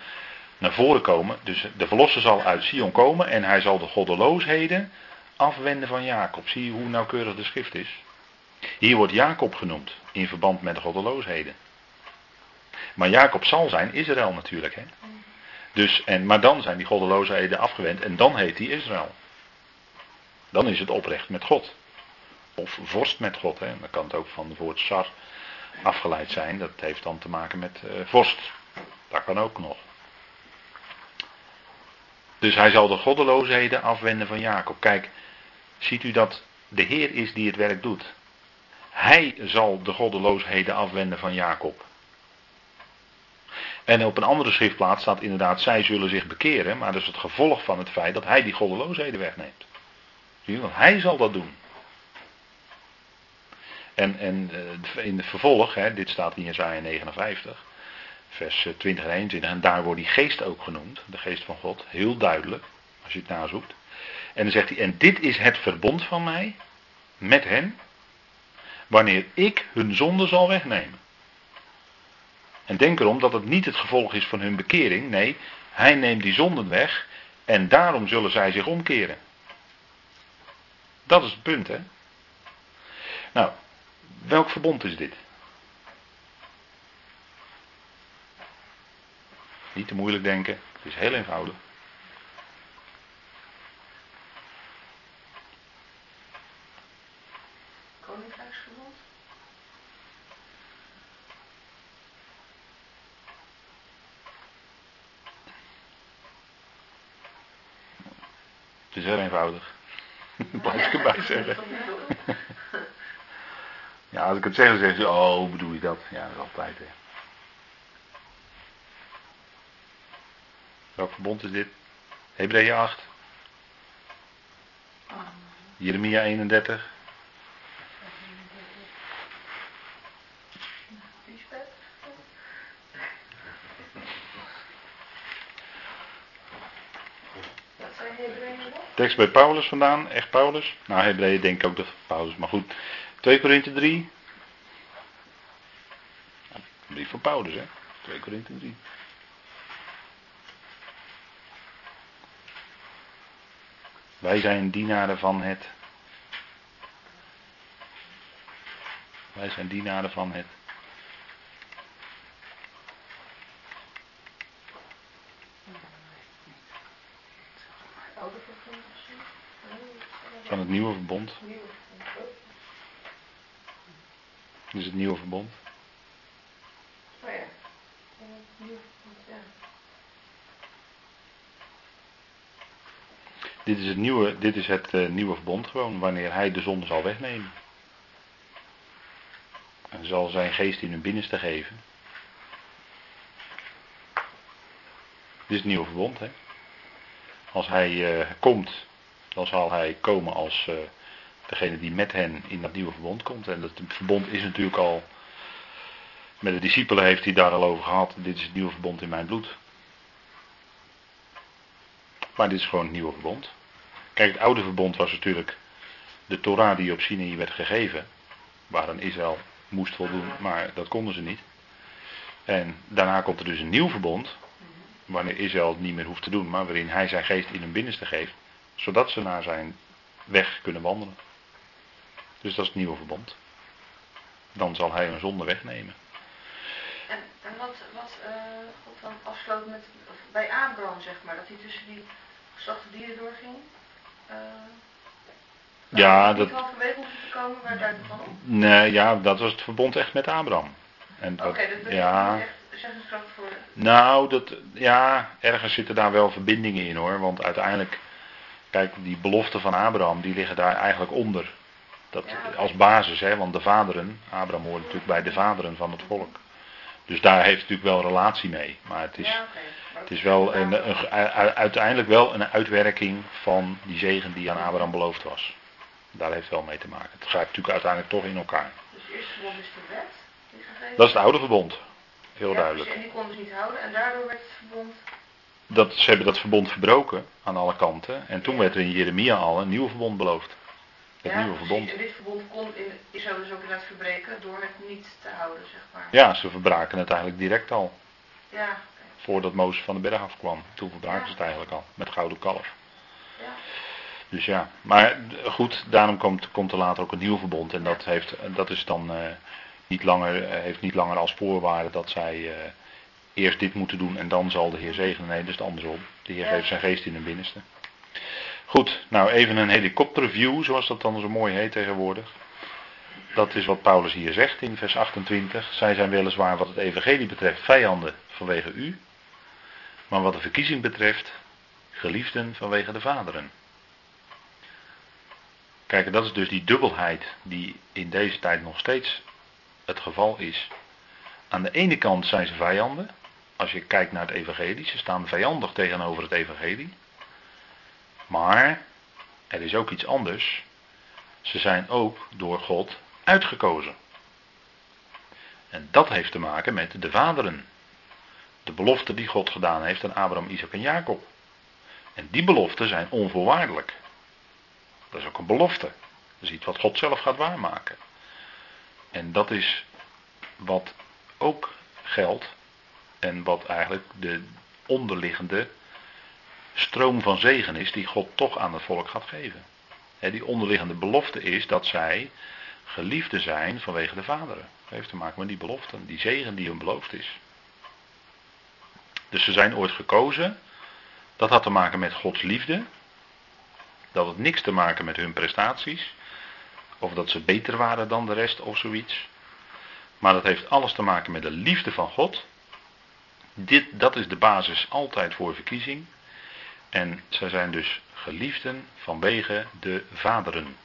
naar voren komen. Dus de verlosser zal uit Sion komen en hij zal de goddeloosheden afwenden van Jacob. Zie je hoe nauwkeurig de schrift is? Hier wordt Jacob genoemd in verband met de goddeloosheden. Maar Jacob zal zijn Israël natuurlijk. Hè? Dus, en, maar dan zijn die goddeloosheden afgewend en dan heet hij Israël. Dan is het oprecht met God. Of vorst met God. Hè? Dan kan het ook van het woord sar afgeleid zijn. Dat heeft dan te maken met uh, vorst. Dat kan ook nog. Dus hij zal de goddeloosheden afwenden van Jacob. Kijk, ziet u dat de Heer is die het werk doet. Hij zal de goddeloosheden afwenden van Jacob. En op een andere schriftplaats staat inderdaad, zij zullen zich bekeren, maar dat is het gevolg van het feit dat hij die goddeloosheden wegneemt. Zie je, want hij zal dat doen. En, en eh, in het vervolg, hè, dit staat in Jesaja 59, vers 20 en 21, en daar wordt die geest ook genoemd, de geest van God, heel duidelijk, als je het nazoekt. En dan zegt hij, en dit is het verbond van mij met hen, wanneer ik hun zonde zal wegnemen. En denk erom dat het niet het gevolg is van hun bekering. Nee, hij neemt die zonden weg en daarom zullen zij zich omkeren. Dat is het punt, hè? Nou, welk verbond is dit? Niet te moeilijk denken, het is heel eenvoudig. Koninkrijksverbond? Het is heel eenvoudig. Blijf ik erbij zeggen. Ja, als ik het zeg, dan zeggen ze, oh, hoe bedoel je dat? Ja, dat is altijd, hè. Verbond is dit? Hebreeën 8. Jeremia 31. Hebreeën dan? Tekst bij Paulus vandaan, echt Paulus. Nou, Hebreeën denk ik ook dat Paulus, maar goed. 2 Korinthe 3. Ja, een brief van Paulus, hè? 2 Korinthe 3. Wij zijn dienaren van het. Wij zijn dienaren van het. Van het nieuwe verbond. Is het nieuwe verbond. Oh ja. Ja, nieuwe verbond, ja. Dit is het nieuwe, dit is het eh, nieuwe verbond gewoon, wanneer hij de zonde zal wegnemen. En zal zijn geest in hun binnenste geven. Dit is het nieuwe verbond, hè. Als hij eh, komt, dan zal hij komen als eh, degene die met hen in dat nieuwe verbond komt. En dat verbond is natuurlijk al, met de discipelen heeft hij daar al over gehad. Dit is het nieuwe verbond in mijn bloed. Maar dit is gewoon het nieuwe verbond. Kijk, het oude verbond was natuurlijk de Torah die op Sinai werd gegeven. Waaraan Israël moest voldoen, maar dat konden ze niet. En daarna komt er dus een nieuw verbond. Wanneer Israël het niet meer hoeft te doen, maar waarin hij zijn geest in hun binnenste geeft. Zodat ze naar zijn weg kunnen wandelen. Dus dat is het nieuwe verbond. Dan zal hij hun zonde wegnemen. En, en wat, wat eh, God dan afsloot met, bij Abraham, zeg maar, dat hij tussen die geslachte dieren doorging? Eh Ja, dat- komen, van op? Nee, ja, dat was het verbond echt met Abraham. En Oké, dat- dat betekent ja, niet echt voor... Nou, dat, ja, ergens zitten daar wel verbindingen in hoor. Want uiteindelijk, kijk, die beloften van Abraham, die liggen daar eigenlijk onder. Dat, Ja, als basis, hè, want de vaderen, Abraham hoort natuurlijk bij de vaderen van het volk. Dus daar heeft het natuurlijk wel relatie mee. Maar het is, ja, oké. Het is wel een, een, uiteindelijk wel een uitwerking van die zegen die aan Abraham beloofd was. Daar heeft het wel mee te maken. Het grijpt natuurlijk uiteindelijk toch in elkaar. Dus het eerste verbond is de wet, die Dat is het oude verbond. Heel Ja, duidelijk. En die konden ze niet houden en daardoor werd het verbond... dat, ze hebben dat verbond verbroken aan alle kanten. En toen werd er in Jeremia al een nieuw verbond beloofd. Het ja, nieuwe verbond. En dit verbond kon in Israël dus ook inderdaad verbreken door het niet te houden, zeg maar. Ja, ze verbraken het eigenlijk direct al. Ja. Voordat Mozes van de berg afkwam. Toen verbraken ze het eigenlijk al. Met gouden kalf. Dus ja. Maar goed, daarom komt, komt er later ook een nieuw verbond. En dat, heeft, dat is dan eh, niet langer, eh, heeft niet langer als voorwaarde dat zij eh, eerst dit moeten doen en dan zal de Heer zegenen. Nee, dus het andersom. De Heer geeft zijn geest in hun binnenste. Goed, nou even een helikopterview, zoals dat dan zo mooi heet tegenwoordig. Dat is wat Paulus hier zegt in vers 28. Zij zijn weliswaar wat het evangelie betreft vijanden vanwege u. Maar wat de verkiezing betreft, geliefden vanwege de vaderen. Kijk, dat is dus die dubbelheid die in deze tijd nog steeds het geval is. Aan de ene kant zijn ze vijanden. Als je kijkt naar het evangelie, ze staan vijandig tegenover het evangelie. Maar er is ook iets anders. Ze zijn ook door God uitgekozen. En dat heeft te maken met de vaderen. De belofte die God gedaan heeft aan Abraham, Isaac en Jacob. En die beloften zijn onvoorwaardelijk. Dat is ook een belofte. Dat is iets wat God zelf gaat waarmaken. En dat is wat ook geldt. En wat eigenlijk de onderliggende stroom van zegen is die God toch aan het volk gaat geven. Die onderliggende belofte is dat zij geliefden zijn vanwege de vaderen. Dat heeft te maken met die belofte, die zegen die hun beloofd is. Dus ze zijn ooit gekozen. Dat had te maken met Gods liefde. Dat had niks te maken met hun prestaties. Of dat ze beter waren dan de rest of zoiets. Maar dat heeft alles te maken met de liefde van God. Dit, dat is de basis altijd voor verkiezing. En zij zijn dus geliefden vanwege de vaderen.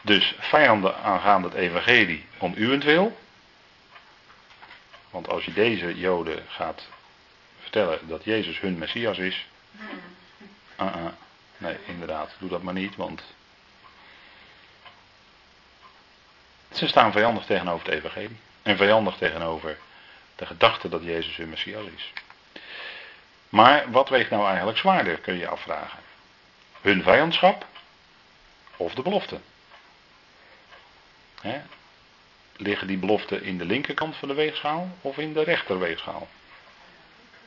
Dus vijanden aangaande het evangelie om uwentwil. Want als je deze joden gaat vertellen dat Jezus hun Messias is. Uh-uh. Nee, inderdaad, doe dat maar niet, want ze staan vijandig tegenover het evangelie. En vijandig tegenover de gedachte dat Jezus hun Messias is. Maar wat weegt nou eigenlijk zwaarder, kun je je afvragen. Hun vijandschap of de belofte? Hè? Liggen die beloften in de linkerkant van de weegschaal of in de rechterweegschaal?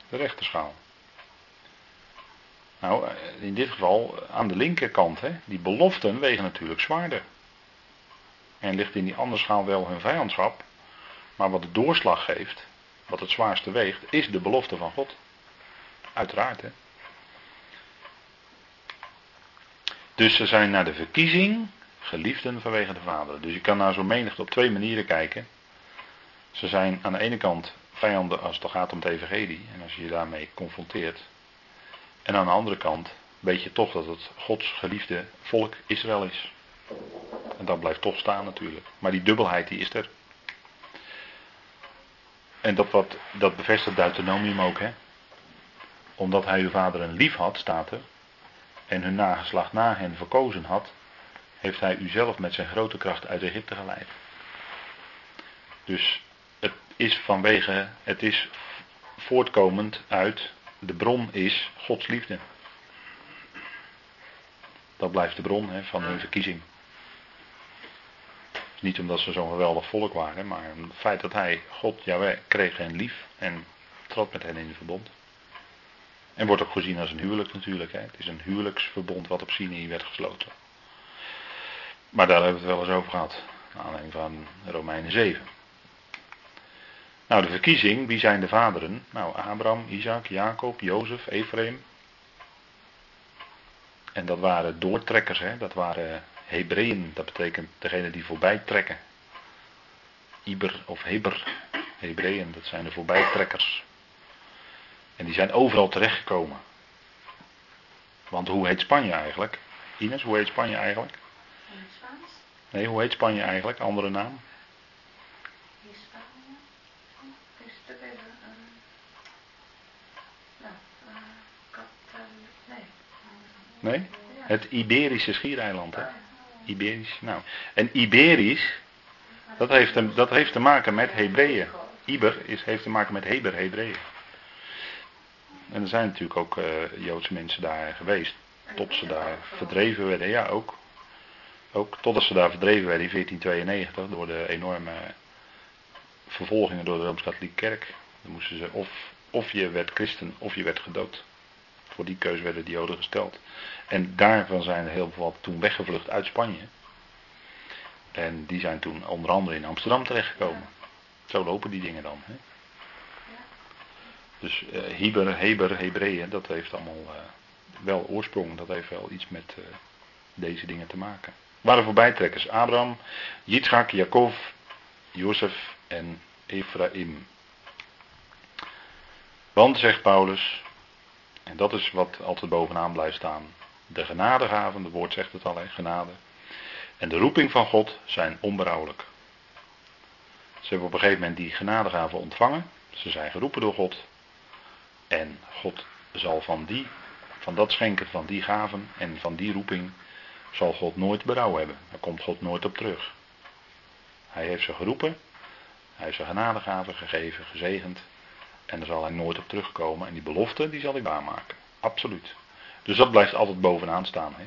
De rechterschaal. Nou, in dit geval aan de linkerkant. Hè? Die beloften wegen natuurlijk zwaarder. En ligt in die andere schaal wel hun vijandschap. Maar wat de doorslag geeft, wat het zwaarste weegt, is de belofte van God. Uiteraard, hè. Dus ze zijn naar de verkiezing geliefden vanwege de Vader. Dus je kan naar zo'n menigte op twee manieren kijken. Ze zijn aan de ene kant vijanden als het gaat om het evangelie en als je je daarmee confronteert. En aan de andere kant weet je toch dat het Gods geliefde volk Israël is. En dat blijft toch staan natuurlijk. Maar die dubbelheid die is er. En dat, wat, dat bevestigt Deuteronomium ook. Hè? Omdat hij uw vader een lief had, staat er. En hun nageslacht na hen verkozen had. Heeft hij u zelf met zijn grote kracht uit Egypte geleid. Dus het is vanwege, het is voortkomend uit, de bron is Gods liefde. Dat blijft de bron hè, van hun verkiezing. Niet omdat ze zo'n geweldig volk waren, maar het feit dat hij, God, Jaweh, kreeg hen lief en trad met hen in verbond. En wordt ook gezien als een huwelijk natuurlijk. Hè. Het is een huwelijksverbond wat op Sinai werd gesloten. Maar daar hebben we het wel eens over gehad. Naar aanleiding van Romeinen 7. Nou, de verkiezing, wie zijn de vaderen? Nou, Abraham, Isaac, Jacob, Jozef, Ephraim. En dat waren doortrekkers, hè? dat waren Hebreeën, dat betekent degene die voorbij trekken. Iber of Heber, Hebreeën, dat zijn de voorbijtrekkers. En die zijn overal terechtgekomen. Want hoe heet Spanje eigenlijk? Ines, hoe heet Spanje eigenlijk? Nee, hoe heet Spanje eigenlijk? Andere naam? Oh, is het even... Uh, nou, uh, Katal... Nee. Nee? Het Iberische schiereiland, hè? Iberisch. Nou, en Iberisch, dat heeft, te- dat heeft te maken met Hebreeën. Iber is, heeft te maken met Heber, Hebreeën. En er zijn natuurlijk ook eh, Joodse mensen daar geweest. Tot ze daar verdreven werden. Ja, ook. Ook totdat ze daar verdreven werden in 1492 door de enorme vervolgingen door de Rooms-Katholieke Kerk. Dan moesten ze of, of je werd christen of je werd gedood. Voor die keuze werden die Joden gesteld. En daarvan zijn heel veel toen weggevlucht uit Spanje. En die zijn toen onder andere in Amsterdam terechtgekomen. Zo lopen die dingen dan. Hè? Dus eh Heber, Heber, Hebreeën, dat heeft allemaal eh, wel oorsprong. Dat heeft wel iets met eh, deze dingen te maken. Waren voorbijtrekkers Abraham, Yitzchak, Jacob, Jozef en Ephraim. Want, zegt Paulus, en dat is wat altijd bovenaan blijft staan. De genadegaven, het woord zegt het al, genade. En de roeping van God zijn onberouwelijk. Ze hebben op een gegeven moment die genadegaven ontvangen. Ze zijn geroepen door God. En God zal van, die, van dat schenken van die gaven en van die roeping zal God nooit berouw hebben. Daar komt God nooit op terug. Hij heeft ze geroepen. Hij heeft ze genadegaven gegeven, gezegend. En daar zal hij nooit op terugkomen. En die belofte, die zal hij waarmaken. Absoluut. Dus dat blijft altijd bovenaan staan. Hè?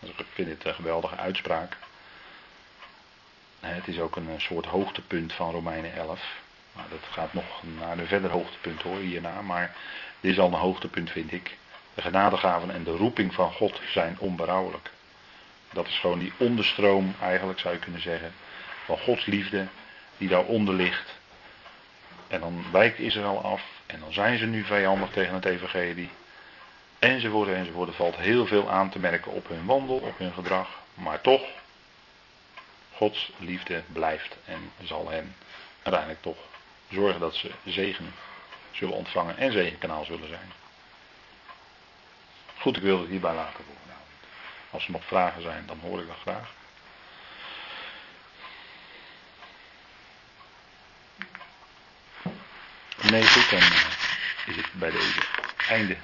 Dus ik vind het een geweldige uitspraak. Het is ook een eh, soort hoogtepunt van Romeinen 11. Maar dat gaat nog naar een verder hoogtepunt hoor, hierna. Maar dit is al een hoogtepunt vind ik. De genadegaven en de roeping van God zijn onberouwelijk. Dat is gewoon die onderstroom, eigenlijk zou je kunnen zeggen, van Gods liefde die daaronder ligt. En dan wijkt Israël af en dan zijn ze nu vijandig tegen het evangelie. Enzovoort, enzovoort. Er valt heel veel aan te merken op hun wandel, op hun gedrag. Maar toch, Gods liefde blijft en zal hen uiteindelijk toch zorgen dat ze zegen zullen ontvangen en zegenkanaal zullen zijn. Goed, ik wil het hierbij laten voor vanavond. Als er nog vragen zijn, dan hoor ik dat graag. Nee, goed, dan eh, is het bij deze einde.